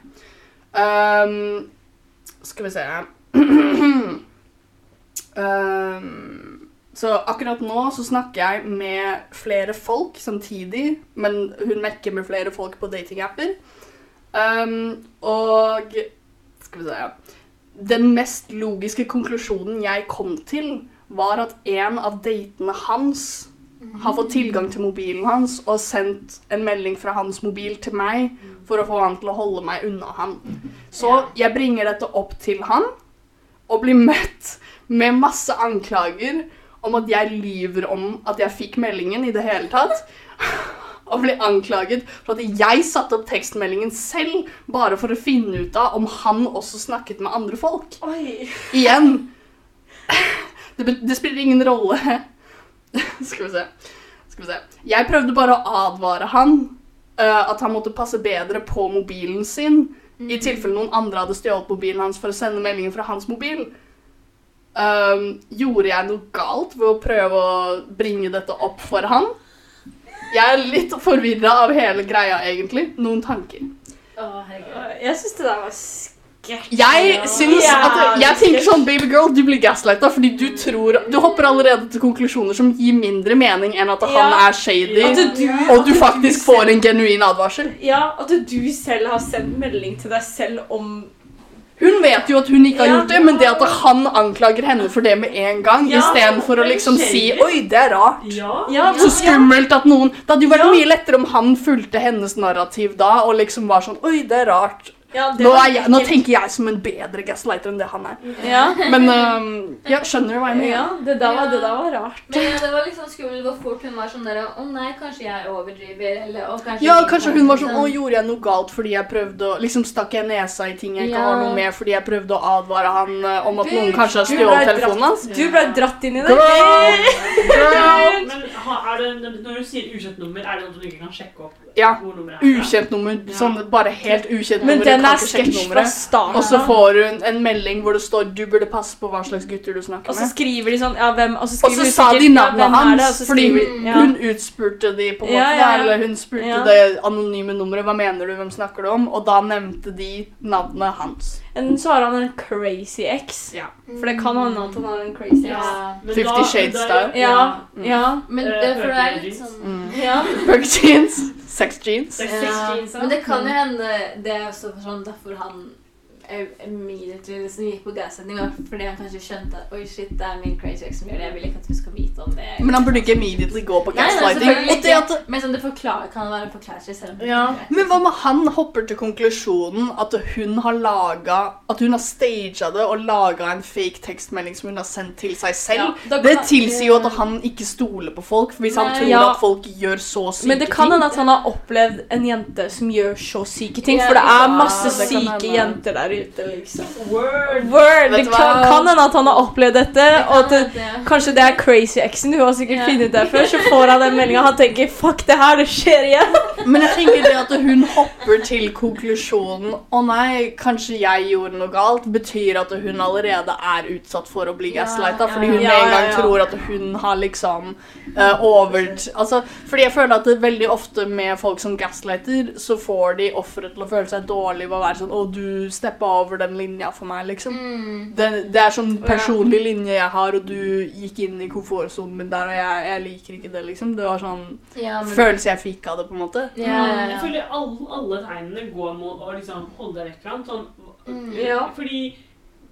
Speaker 3: Um, skal vi se um, Så akkurat nå så snakker jeg med flere folk samtidig, men hun mekker med flere folk på datingapper. Um, og Skal vi se den mest logiske konklusjonen jeg kom til, var at en av datene hans har fått tilgang til mobilen hans og sendt en melding fra hans mobil til meg for å få han til å holde meg unna han. Så jeg bringer dette opp til han og blir møtt med masse anklager om at jeg lyver om at jeg fikk meldingen i det hele tatt. Og bli anklaget for at jeg satte opp tekstmeldingen selv bare for å finne ut av om han også snakket med andre folk.
Speaker 1: Oi.
Speaker 3: Igjen. Det, det spiller ingen rolle. Skal vi se. Skal vi se. Jeg prøvde bare å advare han Uh, at han måtte passe bedre på mobilen sin i tilfelle noen andre hadde stjålet mobilen hans for å sende meldinger fra hans mobil. Um, gjorde jeg noe galt ved å prøve å bringe dette opp for han? Jeg er litt forvirra av hele greia, egentlig. Noen tanker.
Speaker 4: Oh.
Speaker 1: Jeg syns det der var skrekkelig.
Speaker 3: Jeg
Speaker 1: synes
Speaker 3: at Jeg tenker sånn, baby girl, du blir gaslighta fordi du tror Du hopper allerede til konklusjoner som gir mindre mening enn at han er shady,
Speaker 1: du,
Speaker 3: og du faktisk får en genuin advarsel.
Speaker 1: Ja, at du selv har sendt melding til deg selv om
Speaker 3: Hun vet jo at hun ikke har gjort det, men det at han anklager henne for det med en gang,
Speaker 1: Ja,
Speaker 3: istedenfor å liksom si 'oi, det er rart'.
Speaker 2: Ja.
Speaker 1: Ja,
Speaker 3: Så skummelt at noen Det hadde jo vært mye lettere om han fulgte hennes narrativ da og liksom var sånn 'oi, det er rart'.
Speaker 1: Ja,
Speaker 3: Nå, er jeg, nå tenker jeg som en bedre gaslighter enn det han er.
Speaker 1: Ja,
Speaker 3: Men um, ja, skjønner du hva jeg mener?
Speaker 1: ja det, der var, det der var rart.
Speaker 4: Men ja, det var liksom skummelt hvor fort hun var sånn der Å nei, kanskje jeg overdriver, eller å, kanskje
Speaker 3: Ja, kanskje hun var sånn
Speaker 4: liksom-
Speaker 3: Å, gjorde jeg noe galt fordi jeg prøvde å Liksom stakk jeg nesa i ting jeg ikke
Speaker 4: Ja.
Speaker 3: har noe med fordi jeg prøvde å advare han eh, om at
Speaker 1: Bitch,
Speaker 3: noen kanskje har stjålet telefonen hans.
Speaker 1: Du ble dratt inn i det.
Speaker 3: Girl! Girl!
Speaker 2: Men ha, er det, når du sier ukjent nummer, er det noe du ikke kan sjekke opp?
Speaker 3: Ja. Ukjent nummer. Sånn bare helt ukjent
Speaker 1: Men
Speaker 3: nummer.
Speaker 1: den er sketsj fra starten.
Speaker 3: Og så får hun en melding hvor det står 'Du burde passe på hva slags gutter du snakker med'.
Speaker 1: Og så skriver de sånn Ja, hvem Og så,
Speaker 3: Og så sa de navnet
Speaker 1: det?
Speaker 3: Hans, fordi hun utspurte de på en måte,
Speaker 1: Ja, ja, ja.
Speaker 3: eller hun spurte
Speaker 1: Ja.
Speaker 3: det anonyme nummeret 'Hva mener du? Hvem snakker du om?' Og da nevnte de navnet hans.
Speaker 1: Enten så har han en crazy ex.
Speaker 3: Ja.
Speaker 1: For det kan hende at han har en crazy ex.
Speaker 4: Ja.
Speaker 2: Men
Speaker 3: Fifty Shades style.
Speaker 1: Ja.
Speaker 3: Mm.
Speaker 1: Ja.
Speaker 4: Men
Speaker 2: Eh,
Speaker 4: det, for det er litt sånn
Speaker 3: Mm.
Speaker 1: ja.
Speaker 3: Jeans. Sex jeans.
Speaker 2: Sex
Speaker 4: ja.
Speaker 2: jeans, ja.
Speaker 4: Men det kan jo hende det er også sånn derfor han eh, immediately liksom gikk på gassetning, var fordi han kanskje skjønte at oi, shit, det er min crazy ex som gjør det. Jeg vil ikke at hun skal vite om det.
Speaker 3: Men han burde ikke immediately gå på
Speaker 4: Nei, nei,
Speaker 3: gaslighting. Og det at.
Speaker 4: Men sånn, det forklarer, kan være en forklarelse selv
Speaker 1: Ja.
Speaker 3: Men hva med han hopper til konklusjonen at hun har laga At hun har staged det og laga en fake tekstmelding som hun har sendt til seg selv?
Speaker 1: Ja,
Speaker 3: det tilsier jo at han ikke stoler på folk, hvis han tror
Speaker 1: Ja.
Speaker 3: at folk gjør så syke ting.
Speaker 1: Men det kan hende at han har opplevd en jente som gjør så syke ting. For det er
Speaker 4: ja,
Speaker 1: masse
Speaker 3: det
Speaker 1: syke jenter der ute, liksom.
Speaker 2: Word!
Speaker 1: Word! Det kan, kan hende at han har opplevd dette, og at det,
Speaker 4: det.
Speaker 1: kanskje det er crazy exen. Hun har sikkert
Speaker 4: yeah.
Speaker 1: funnet det før, så får han den meldinga. Han tenker 'fuck det her, det skjer igjen'.
Speaker 3: Men jeg tenker det at hun hopper til konklusjonen Å nei, kanskje jeg gjorde noe galt, betyr at hun allerede er utsatt for å bli gaslighta. Fordi hun med en gang tror at hun har liksom uh, over Altså, fordi jeg føler at det veldig ofte med folk som gaslighter, så får de offeret til å føle seg dårlig ved å være sånn Å, du steppa over den linja for meg, liksom.
Speaker 4: Mm.
Speaker 3: Det, det er sånn personlig linje jeg har, og du gikk inn i komfortsonen min der, og jeg, jeg liker ikke det, liksom. Det var sånn
Speaker 4: Ja, men
Speaker 3: følelse jeg fikk av det, på en måte.
Speaker 4: Ja, ja,
Speaker 2: Jeg føler alle, alle tegnene går mot å liksom holde deg vekk fra. Sånn,
Speaker 4: Mm.
Speaker 1: Ja.
Speaker 2: Fordi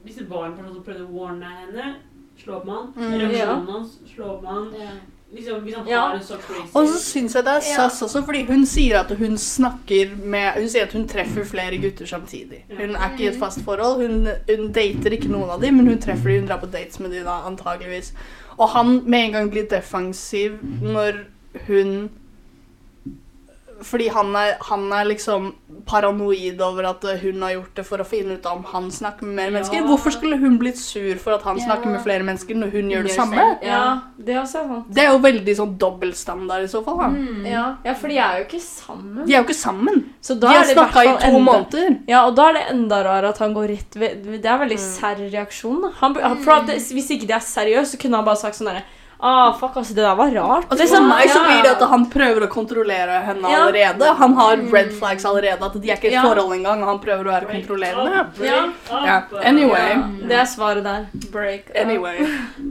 Speaker 2: hvis det var en person som prøvde å warne henne, slå opp med han.
Speaker 3: Mm.
Speaker 2: Reaksjonen hans, slå opp med han. Liksom, hvis han
Speaker 1: Ja.
Speaker 2: har en så crazy
Speaker 3: Og så syns jeg det er sass også, fordi hun sier at hun snakker med Hun sier at hun treffer flere gutter samtidig. Hun er ikke i et fast forhold. Hun, hun dater ikke noen av dem, men hun treffer dem, hun drar på dates med dem da, antageligvis. Og han med en gang blir defensiv når hun fordi han er, han er liksom paranoid over at eh, hun har gjort det for å finne ut om han snakker med mer
Speaker 2: Ja.
Speaker 3: mennesker. Hvorfor skulle hun blitt sur for at han
Speaker 4: Ja.
Speaker 3: snakker med flere mennesker når hun gjør det samme?
Speaker 1: Ja, det er også sant.
Speaker 3: Det er jo veldig sånn dobbeltstandard i så fall. da.
Speaker 4: Mm.
Speaker 1: Ja, ja, for de er jo ikke sammen.
Speaker 3: De er jo ikke sammen.
Speaker 1: Så
Speaker 3: De har
Speaker 1: i
Speaker 3: snakka i to
Speaker 1: enda-
Speaker 3: måneder.
Speaker 1: Ja, og da er det enda rarere at han går rett ved Det er veldig
Speaker 3: Mm.
Speaker 1: serr reaksjon. Han, for at Hvis ikke de er seriøse, så kunne han bare sagt sånn derre Ah, fuck, altså, det der var rart.
Speaker 3: Altså, for meg så blir det at han prøver å kontrollere henne
Speaker 1: Ja.
Speaker 3: allerede. Han har
Speaker 4: Mm.
Speaker 3: red flags allerede. At de er ikke i et
Speaker 1: Ja.
Speaker 3: forhold engang. og Han prøver å være kontrollerende.
Speaker 1: Ja.
Speaker 3: Ja, anyway.
Speaker 1: Det er svaret der. Break. up.
Speaker 3: Anyway.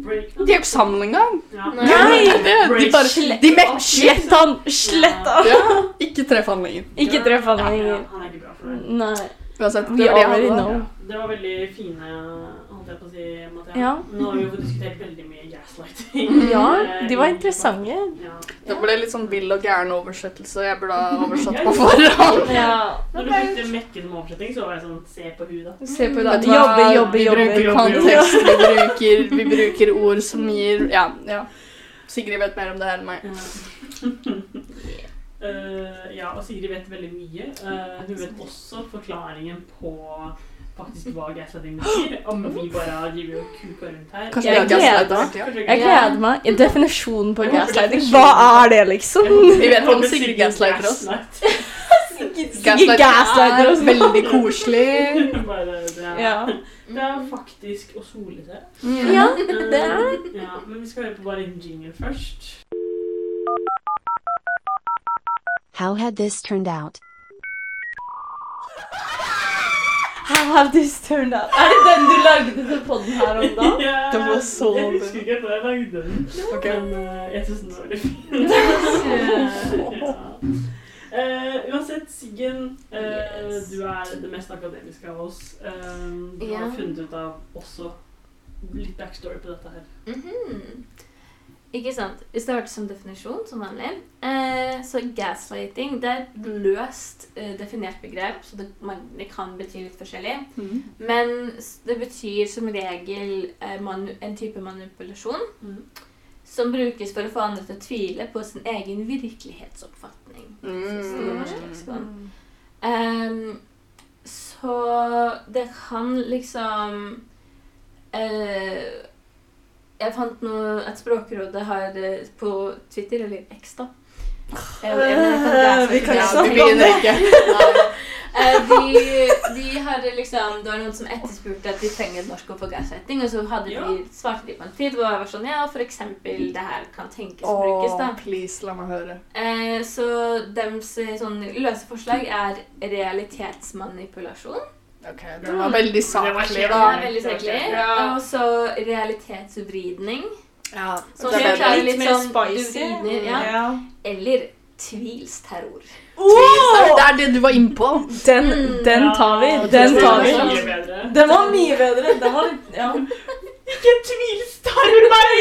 Speaker 2: break up.
Speaker 3: De er jo ikke sammen engang.
Speaker 2: Ja.
Speaker 1: Nei!
Speaker 3: Det, de bare. De med,
Speaker 1: Slett han! Slett han!
Speaker 3: Ja, ikke treff han lenger.
Speaker 1: Ikke treff han
Speaker 2: Ja,
Speaker 1: lenger.
Speaker 2: han er ikke bra for det.
Speaker 1: Nei.
Speaker 3: Uansett, det var det
Speaker 2: det var veldig fine holdt jeg på å si, Mathea.
Speaker 1: Ja.
Speaker 2: Nå har vi jo diskutert veldig mye gaslighting.
Speaker 1: Ja, de var
Speaker 2: Eh,
Speaker 1: interessante.
Speaker 2: Ja.
Speaker 3: Det ble litt sånn vill og gæren oversettelse. Jeg burde ha oversatt på forhånd.
Speaker 1: Ja.
Speaker 2: Når du brukte Mekke med oversetting, så var jeg sånn Se på hun, da.
Speaker 1: Se på det. Jobbe, jobbe,
Speaker 3: Vi bruker
Speaker 1: jobbe.
Speaker 3: kontekst, vi bruker, vi bruker ord som gir Ja. ja. Sigrid vet mer om det her enn meg.
Speaker 2: Uh, ja, og Sigrid vet veldig mye. Uh, hun vet også forklaringen på faktisk hva gaslighting betyr. Om vi bare driver og kuker rundt her.
Speaker 3: Kanskje
Speaker 1: Jeg gleder-
Speaker 3: hele
Speaker 1: Jeg gleder meg. I definisjonen på gaslighting, hva er det, liksom?
Speaker 3: Vi vet om Sigrid gaslighter oss.
Speaker 2: Gaslight
Speaker 1: gaslighter
Speaker 3: er
Speaker 1: oss.
Speaker 3: veldig koselig.
Speaker 1: Ja.
Speaker 2: det er faktisk å sole seg.
Speaker 1: ja, det er.
Speaker 2: Eh, Ja, men vi skal høre på bare en jingle først.
Speaker 5: How had this turned out?
Speaker 1: How have this turned out? Er det den du lagde til podden her om da?
Speaker 2: Ja,
Speaker 3: Det var så
Speaker 2: Jeg husker ikke at jeg lagde den.
Speaker 3: okay.
Speaker 2: Men uh, jeg syns den var veldig fin. ja. Eh, uansett, Siggen, uh,
Speaker 4: Yes.
Speaker 2: du er det mest akademiske av oss. Du
Speaker 4: yeah.
Speaker 2: har funnet ut av også litt backstory på dette her.
Speaker 4: Mhm. Ikke sant. Vi starter som definisjon, som vanlig. Eh, så gaslighting det er et løst eh, definert begrep, så det, man, det kan bety litt forskjellig.
Speaker 3: Mm.
Speaker 4: Men det betyr som regel eh, manu en type manipulasjon
Speaker 2: Mm.
Speaker 4: som brukes for å få andre til å tvile på sin egen virkelighetsoppfatning.
Speaker 3: Mm.
Speaker 4: leksikon. Ehm, så det kan liksom eh, Jeg fant noe et Språkrådet har eh, på Twitter, eller X, da. Jeg- jeg så-
Speaker 1: Vi kan ikke
Speaker 3: vi
Speaker 1: snakke om det.
Speaker 4: Eh, de, de hadde liksom Det var noen som etterspurte at de trenger et norsk ord for gaslighting, og så hadde
Speaker 2: Ja.
Speaker 4: de, svarte de på en tid hvor jeg var sånn Ja, for eksempel det her kan tenkes brukes, da.
Speaker 3: Please, la meg høre.
Speaker 4: Eh, så dems eh, sånn løse forslag er realitetsmanipulasjon.
Speaker 3: Ok, Det var veldig saklig,
Speaker 4: Det
Speaker 3: da.
Speaker 4: er veldig saklig.
Speaker 3: Ja.
Speaker 4: Og så realitetsvridning.
Speaker 3: Ja,
Speaker 4: Så
Speaker 3: det er
Speaker 4: litt
Speaker 1: mer
Speaker 4: sånn
Speaker 1: spicy.
Speaker 4: vridner, ja.
Speaker 1: Ja.
Speaker 4: Eller tvilsterror.
Speaker 3: Det er det du var innpå.
Speaker 1: Den,
Speaker 4: Mm.
Speaker 1: den tar vi. Den tar vi. Den var mye bedre. Den var litt Ja.
Speaker 2: Ikke tvilsterror meg!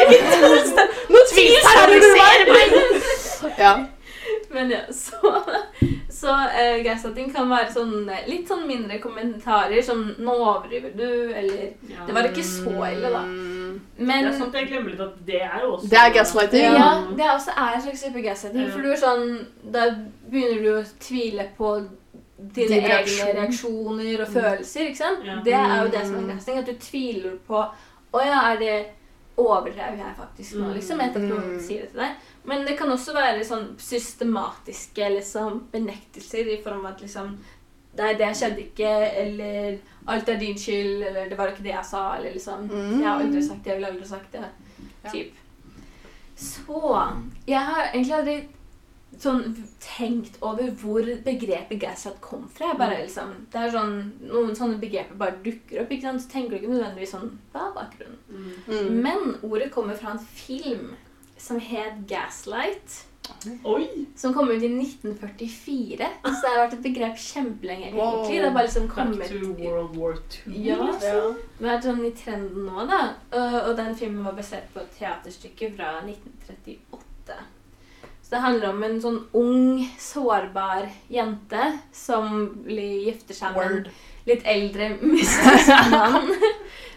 Speaker 1: Nå tvilsterroriserer du meg!
Speaker 3: Ja.
Speaker 4: Men ja, så Så uh, gaslighting kan være sånn eh, litt sånn mindre kommentarer som 'Nå overdriver du', eller
Speaker 2: Ja.
Speaker 4: Det var ikke så ille, da.
Speaker 3: Mm.
Speaker 4: Men
Speaker 2: Det er sant, jeg glemmer litt at det er jo også
Speaker 3: Det er gaslighting.
Speaker 4: Ja, ja det er også er en slags type gaslighting.
Speaker 2: Ja.
Speaker 4: For du er sånn Da begynner du å tvile på dine egne
Speaker 3: reaksjon.
Speaker 4: reaksjoner og følelser. ikke sant?
Speaker 2: Ja.
Speaker 4: Det er jo det som er gaslighting. At du tviler på Å ja, er det overdrev jeg faktisk nå,
Speaker 2: Mm.
Speaker 4: liksom? Etter at
Speaker 3: Mm.
Speaker 4: noen sier det til deg. Men det kan også være sånn systematiske liksom, benektelser i form av at liksom Nei, det skjedde ikke, eller alt er din skyld, eller det var ikke det jeg sa, eller liksom
Speaker 3: Mm.
Speaker 4: Jeg har aldri sagt det, jeg ville aldri sagt det. Typ. Så Jeg har egentlig aldri sånn tenkt over hvor begrepet gaslight kom fra. Bare liksom, det er sånn, Noen sånne begreper bare dukker opp, ikke sant? så tenker du ikke nødvendigvis sånn Hva er bakgrunnen?
Speaker 2: Mm.
Speaker 3: Mm.
Speaker 4: Men ordet kommer fra en film som het Gaslight.
Speaker 2: Oi!
Speaker 4: Som kom ut i 1944. Så det har vært et begrep kjempelenge.
Speaker 3: Wow.
Speaker 4: Det er bare liksom
Speaker 2: Back to World War II.
Speaker 4: Ja.
Speaker 2: liksom.
Speaker 4: Det er sånn i trenden nå, da. Og, og den filmen var basert på et teaterstykke fra 1938. Så det handler om en sånn ung, sårbar jente som blir gifter seg med en litt eldre mystisk mann.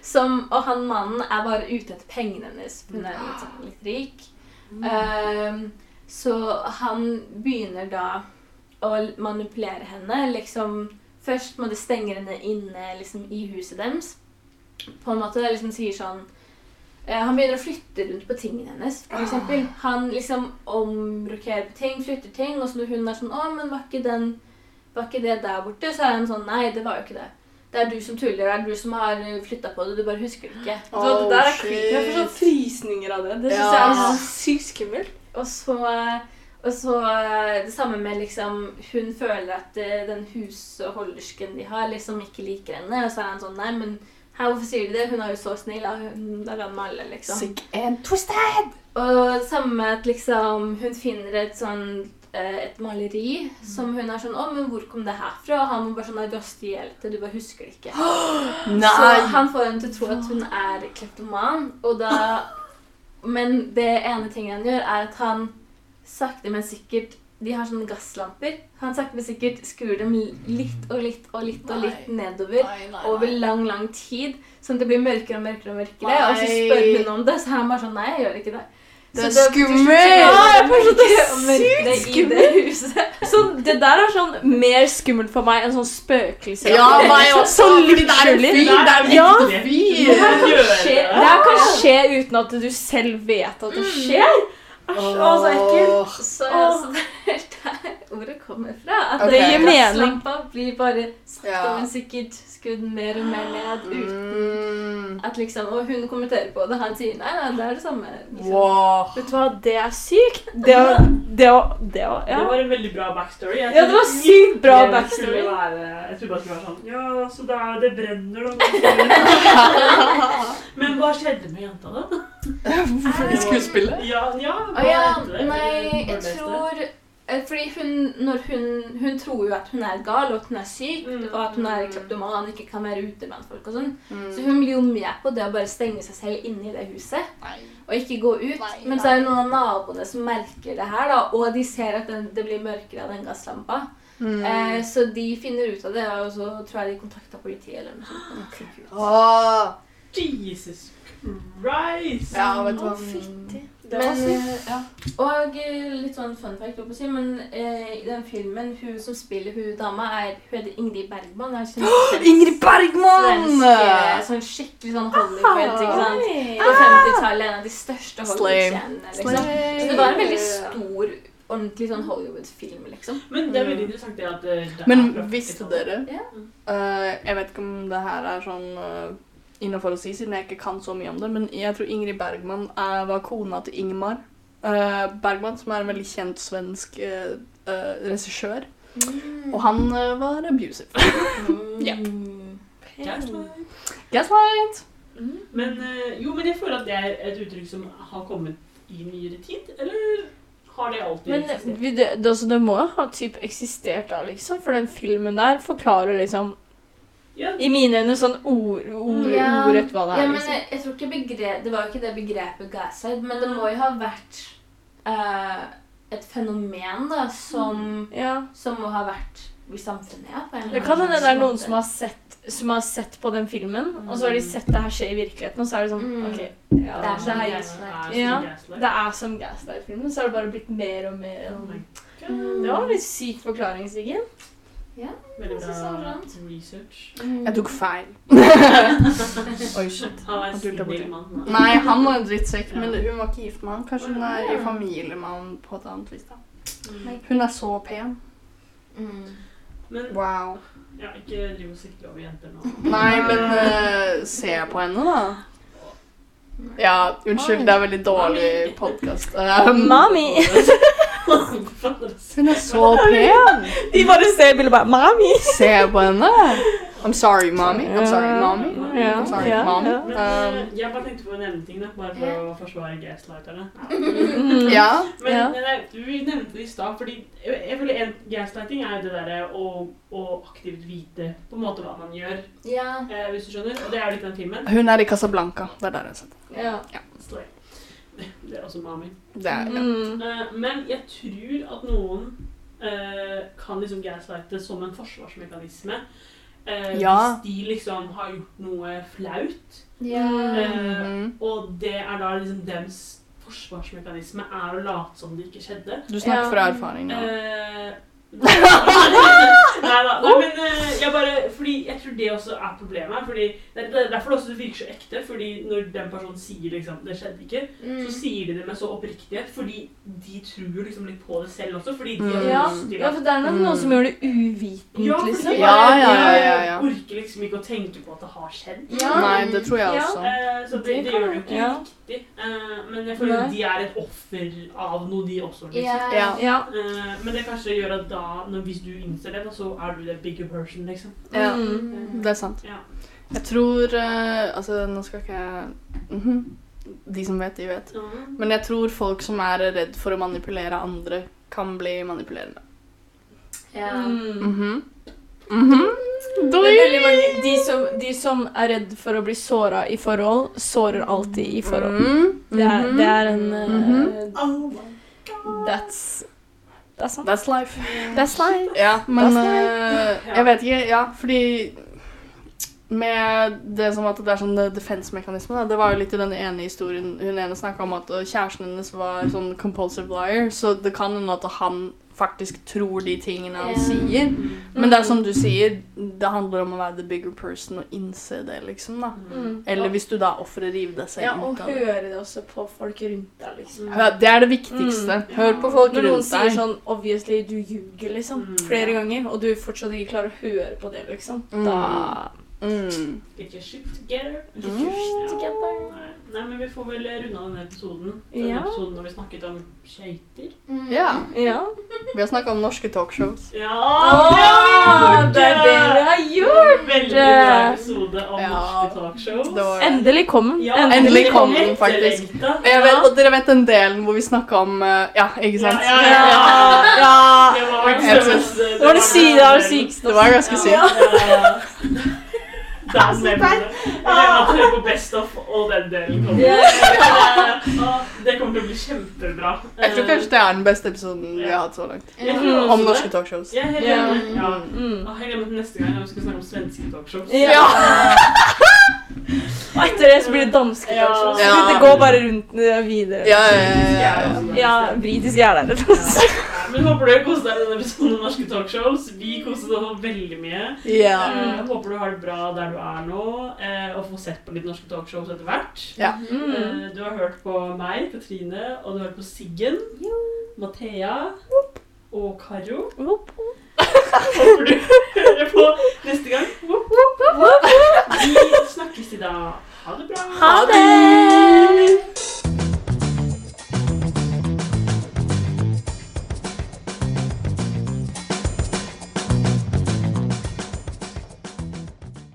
Speaker 4: Som, og han mannen er bare ute etter pengene hennes, for hun er litt, sånn, litt rik. Ehm, så han begynner da å manipulere henne. Liksom, først må de stenge henne inne liksom, i huset deres. På en måte liksom sier sånn Han begynner å flytte rundt på tingene hennes. For eksempel. Han liksom omrokerer på ting, flytter ting, og så når hun er sånn 'Å, men var ikke, den, var ikke det der borte?' Så er han sånn 'Nei, det var jo ikke det'. Det er du som tuller, det er du som har flytta på det, du bare husker det ikke.
Speaker 1: Så det der er
Speaker 3: Oh,
Speaker 1: creepy. Jeg får sånn frysninger av det. Det syns
Speaker 3: Ja.
Speaker 1: jeg er så sykt skummelt.
Speaker 4: Og så, og så eh, det samme med liksom Hun føler at eh, den husholdersken de har, liksom ikke liker henne. Og så er han sånn Nei, men her, hvorfor sier de det? Hun er jo så snill. da. Hun er med alle, liksom.
Speaker 3: Sick and twisted!
Speaker 4: Og samme med at liksom hun finner et sånn eh, et maleri som hun er sånn 'Å, men hvor kom det her fra?' Og han må bare sånn 'Nei, du har stjålet det. Du bare husker det ikke'. Så han får henne til å tro at hun er kleptoman, og da Men det ene tingen han gjør, er at han sakte, men sikkert De har sånne gasslamper. Han sakte, men sikkert skrur dem litt og litt og litt og litt nedover
Speaker 3: Nei, nei,
Speaker 4: over lang, lang tid. Sånn at det blir mørkere og mørkere, og mørkere. Og så spør hun om det, så er han bare sånn Nei, jeg gjør ikke det.
Speaker 3: Det er skummelt!
Speaker 1: sånn- det er
Speaker 4: mørkere
Speaker 1: sykt
Speaker 4: i det huset.
Speaker 1: Så det der er sånn mer skummelt for meg enn sånn spøkelse.
Speaker 3: Ja, meg også!
Speaker 1: Sånn
Speaker 3: fordi det er en er
Speaker 1: Ja. Det
Speaker 3: fyr!
Speaker 1: her kan skje,
Speaker 2: det.
Speaker 1: det her kan skje uten at du selv vet at det skjer. Æsj, å, så ekkelt.
Speaker 4: Så,
Speaker 1: jeg
Speaker 4: så det er der ordet kommer fra. At
Speaker 3: okay.
Speaker 1: Det gir mening.
Speaker 4: gasslampa blir bare sakte,
Speaker 3: Ja.
Speaker 4: men sikkert skudd mer og mer ned uten
Speaker 3: Mm.
Speaker 4: at liksom Og hun kommenterer på det. Han sier nei, nei, det er det samme. Liksom.
Speaker 3: Wow.
Speaker 1: Vet du hva, det er sykt. Det var, det var, det var
Speaker 2: Det var en veldig bra backstory. Jeg
Speaker 1: Ja, det var sykt bra backstory.
Speaker 2: Være, jeg trodde bare det skulle være sånn Ja, så da, det brenner, da. Men hva skjedde med jenta, da?
Speaker 3: Skuespillet?
Speaker 2: Ja, ja
Speaker 4: Å ja, nei, jeg tror eh, Fordi hun, når hun, hun tror jo at hun er gal, og at hun er syk,
Speaker 2: Mm.
Speaker 4: og at hun er kleptoman og ikke kan være ute blant folk og sånn.
Speaker 3: Mm.
Speaker 4: Så hun blir jo med på det å bare stenge seg selv inne i det huset
Speaker 3: Nei.
Speaker 4: og ikke gå ut.
Speaker 3: Nei,
Speaker 4: Men så er det noen av naboene som merker det her, da, og de ser at den, det blir mørkere av den gasslampa.
Speaker 3: Mm.
Speaker 4: Eh, så de finner ut av det, og så tror jeg de kontakta politiet eller noe sånt.
Speaker 3: Åh.
Speaker 2: Jesus Christ!
Speaker 3: Ja, vet du hva?
Speaker 1: Det
Speaker 4: Men,
Speaker 1: var sykt.
Speaker 4: ja. Og eh, litt sånn fun fact, holdt på å si, men eh, i den filmen, hun som spiller hun dama, er, hun heter Ingrid Bergman. Er sånn svensk-
Speaker 3: Ingrid Bergman!
Speaker 4: Svensk, sånn skikkelig sånn Hollywood, ikke sant? På 50-tallet, en av de største
Speaker 3: Slave.
Speaker 4: Hollywood-stjernene, liksom. Så det var en veldig stor, ordentlig sånn Hollywood-film, liksom.
Speaker 2: Men det er veldig interessant det at eh, det er Men
Speaker 3: visste dere
Speaker 4: Ja.
Speaker 3: uh, Jeg vet ikke om det her er sånn uh, innafor å si, siden jeg ikke kan så mye om det, men jeg tror Ingrid Bergman er, var kona til Ingmar uh, Bergman, som er en veldig kjent svensk uh, regissør. Og han var abusive. Ja.
Speaker 4: Mm.
Speaker 2: Gaslight.
Speaker 3: Gaslight!
Speaker 2: Men eh, jo, men jeg føler at det er et uttrykk som har kommet i nyere tid, eller har det alltid
Speaker 1: Men
Speaker 2: eksistert?
Speaker 1: det, det, altså, det må jo ha typ eksistert da, liksom. For den filmen der forklarer liksom
Speaker 2: Ja,
Speaker 1: I mine øyne sånn ord, ord,
Speaker 4: Ja.
Speaker 1: ordrett hva det er.
Speaker 4: Ja, men
Speaker 1: liksom.
Speaker 4: jeg, jeg tror ikke begrep, Det var jo ikke det begrepet gaslight, men det må jo ha vært uh, et fenomen da, som,
Speaker 1: Ja.
Speaker 4: som må ha vært i samfunnet. Ja, på en eller
Speaker 1: Det kan hende det er noen som har sett, som har sett på den filmen, og så har de sett det her skje i virkeligheten, og så er det sånn
Speaker 4: Mm.
Speaker 1: OK. Ja, det, er,
Speaker 4: gaslight.
Speaker 1: Ja, det er som Gaslight-filmen, så har det bare blitt mer og mer
Speaker 2: Oh my
Speaker 1: Det var en litt syk forklaring, Siggen.
Speaker 4: Ja,
Speaker 2: Veldig bra
Speaker 4: sant.
Speaker 2: research.
Speaker 3: Jeg tok feil. Oi, shit.
Speaker 2: Han var en
Speaker 3: borti.
Speaker 2: snill mann.
Speaker 3: Nei, han var en drittsekk, men hun var ikke gift med han. Kanskje hun er i familie med han på et annet vis. da.
Speaker 2: Mm.
Speaker 3: Hun er så pen.
Speaker 4: Mm.
Speaker 2: Men
Speaker 3: Wow.
Speaker 2: ja, ikke driv og sikle over jenter nå.
Speaker 3: Nei, men uh, se på henne, da. Ja, unnskyld, det er veldig dårlig podkast.
Speaker 1: Mami!
Speaker 3: hun er så pen!
Speaker 1: De bare ser bildet bare Mami!
Speaker 3: Se på henne! I'm sorry, mommy. I'm sorry, mommy. I'm sorry,
Speaker 1: ja,
Speaker 3: mom. Um,
Speaker 2: eh, jeg bare tenkte på en nevne ting, da, bare for å forsvare gaslighterne.
Speaker 1: Mm.
Speaker 3: ja.
Speaker 2: Men
Speaker 1: Ja.
Speaker 2: men vi nevnte det i stad, fordi jeg, føler en gaslighting er jo det derre å, å aktivt vite på en måte hva man gjør,
Speaker 4: Ja.
Speaker 2: eh, hvis du skjønner. Og det er jo litt den filmen.
Speaker 3: Hun er i Casablanca. Det er der jeg sitter.
Speaker 4: Ja.
Speaker 2: ja. Det er også mami.
Speaker 3: det. Er, ja.
Speaker 1: Mm.
Speaker 2: Eh, men jeg tror at noen uh, kan liksom gaslighte som en forsvarsmekanisme. Uh,
Speaker 3: Ja.
Speaker 2: Hvis de liksom har gjort noe flaut.
Speaker 4: Ja.
Speaker 2: Uh,
Speaker 3: Mhm.
Speaker 2: og det er da liksom dems forsvarsmekanisme er å late som det ikke skjedde.
Speaker 3: Du snakker
Speaker 1: Ja.
Speaker 3: fra erfaring nå.
Speaker 2: Eh, Nei da. Nei, men eh, jeg bare Fordi jeg tror det også er problemet. Fordi det er er derfor det også virker så ekte. Fordi når den personen sier liksom 'det skjedde ikke',
Speaker 4: Mm.
Speaker 2: så sier de det med så oppriktighet. Fordi de tror liksom litt på det selv også. Fordi de har
Speaker 1: Ja,
Speaker 2: lyst til
Speaker 1: ja, for det er nok noen som gjør det uvitent,
Speaker 2: ja,
Speaker 1: liksom.
Speaker 3: Ja, ja, ja,
Speaker 2: de
Speaker 3: ja, ja.
Speaker 2: orker liksom ikke å tenke på at det har skjedd.
Speaker 4: Ja.
Speaker 3: Nei, det tror jeg også.
Speaker 2: Eh, så det,
Speaker 1: Det
Speaker 2: gjør det jo ikke
Speaker 1: ja.
Speaker 2: Riktig. Uh, men jeg føler at de er et offer av noe, de også. liksom.
Speaker 4: Ja.
Speaker 3: Ja.
Speaker 1: Ja.
Speaker 2: Eh, men det kanskje gjør at da, når, hvis du innser det, da, så er du the bigger person, liksom.
Speaker 3: Ja.
Speaker 1: Mm.
Speaker 3: Det er sant.
Speaker 2: Ja.
Speaker 3: Jeg tror uh, Altså, nå skal ikke jeg Mhm. De som vet, de vet. Men jeg tror folk som er redd for å manipulere andre, kan bli manipulerende.
Speaker 4: Ja.
Speaker 1: Mm.
Speaker 3: Mhm.
Speaker 1: Det er veldig mange, de, som, de som er redd for å bli såra i forhold, sårer alltid i forhold.
Speaker 3: Mhm.
Speaker 1: Det er, det er en
Speaker 3: uh,
Speaker 1: eh,
Speaker 2: Oh
Speaker 1: That's That's sant.
Speaker 3: That's life.
Speaker 1: That's life.
Speaker 3: Ja, men
Speaker 1: That's
Speaker 3: Uh, Jeg vet ikke, ja, fordi med det som at det er sånn defense-mekanisme, det var jo litt i den ene historien Hun ene snakka om at kjæresten hennes var sånn compulsive liar, så det kan hende at han faktisk tror de tingene han
Speaker 4: Ja.
Speaker 3: sier. Men det er som du sier, det handler om å være the bigger person og innse det, liksom. da.
Speaker 1: Mm.
Speaker 3: Eller hvis du da offerer rive deg selv
Speaker 1: Ja, og
Speaker 3: ut av det.
Speaker 1: høre det også på folk rundt deg, liksom.
Speaker 3: Hør- Det er det viktigste. Hør på folk
Speaker 1: Når noen sier sånn 'obviously, du ljuger', liksom,
Speaker 2: Mm.
Speaker 1: flere ganger, og du fortsatt ikke klarer å høre på det, liksom,
Speaker 3: Mm.
Speaker 1: da
Speaker 3: Mm.
Speaker 2: Get your shit together.
Speaker 3: Get your shit
Speaker 1: together.
Speaker 2: Nei. Men vi får vel runde av denne episoden. Denne
Speaker 1: Ja.
Speaker 2: episoden når vi snakket om skøyter.
Speaker 4: Mm.
Speaker 3: Ja.
Speaker 1: Ja.
Speaker 3: Vi har snakka om norske talkshows.
Speaker 2: Ja!
Speaker 1: Det er det vi har gjort!
Speaker 2: Veldig bra episode om
Speaker 3: Ja.
Speaker 2: norske talkshows.
Speaker 3: Det var
Speaker 1: Endelig kom den.
Speaker 2: Ja,
Speaker 3: endelig kom den, faktisk. vet, og dere vet den delen hvor vi snakka om eh, Ja, ikke sant?
Speaker 2: Ja, ja, ja.
Speaker 1: Ja.
Speaker 2: Det var
Speaker 3: Jeg
Speaker 2: det var-
Speaker 1: Det var det det var det sykeste.
Speaker 3: Det var ganske sykt.
Speaker 2: Den. Jeg på Best of, og den delen kommer. Det kommer til å bli kjempebra.
Speaker 3: Jeg tror kanskje det er den beste episoden vi har hatt så langt. Om norske talkshows.
Speaker 2: Jeg er helt enig. Ja.
Speaker 1: Mm.
Speaker 2: Åh, Jeg til neste gang når vi skal snakke om svenske talkshows.
Speaker 1: Ja. Og etter det så blir det danske
Speaker 2: Ja.
Speaker 1: talkshows.
Speaker 3: Ja.
Speaker 1: Det går bare rundt eh, videre.
Speaker 3: Ja, ja, ja, ja.
Speaker 1: Ja, britiske er der.
Speaker 2: Ja. Men håper du har koser deg i denne episoden av Norske talkshows. Vi koste oss veldig mye.
Speaker 3: ja.
Speaker 2: Uh, håper du har det bra der du er nå, uh, og får sett på litt norske talkshows etter hvert.
Speaker 3: Ja.
Speaker 1: Mm.
Speaker 2: Uh, du har hørt på meg, Katrine, og du har hørt på Siggen, Mathea og Karo.
Speaker 1: Whoop.
Speaker 2: Håper du hører på neste gang. Vi snakkes i dag. Ha det bra.
Speaker 1: Ha det.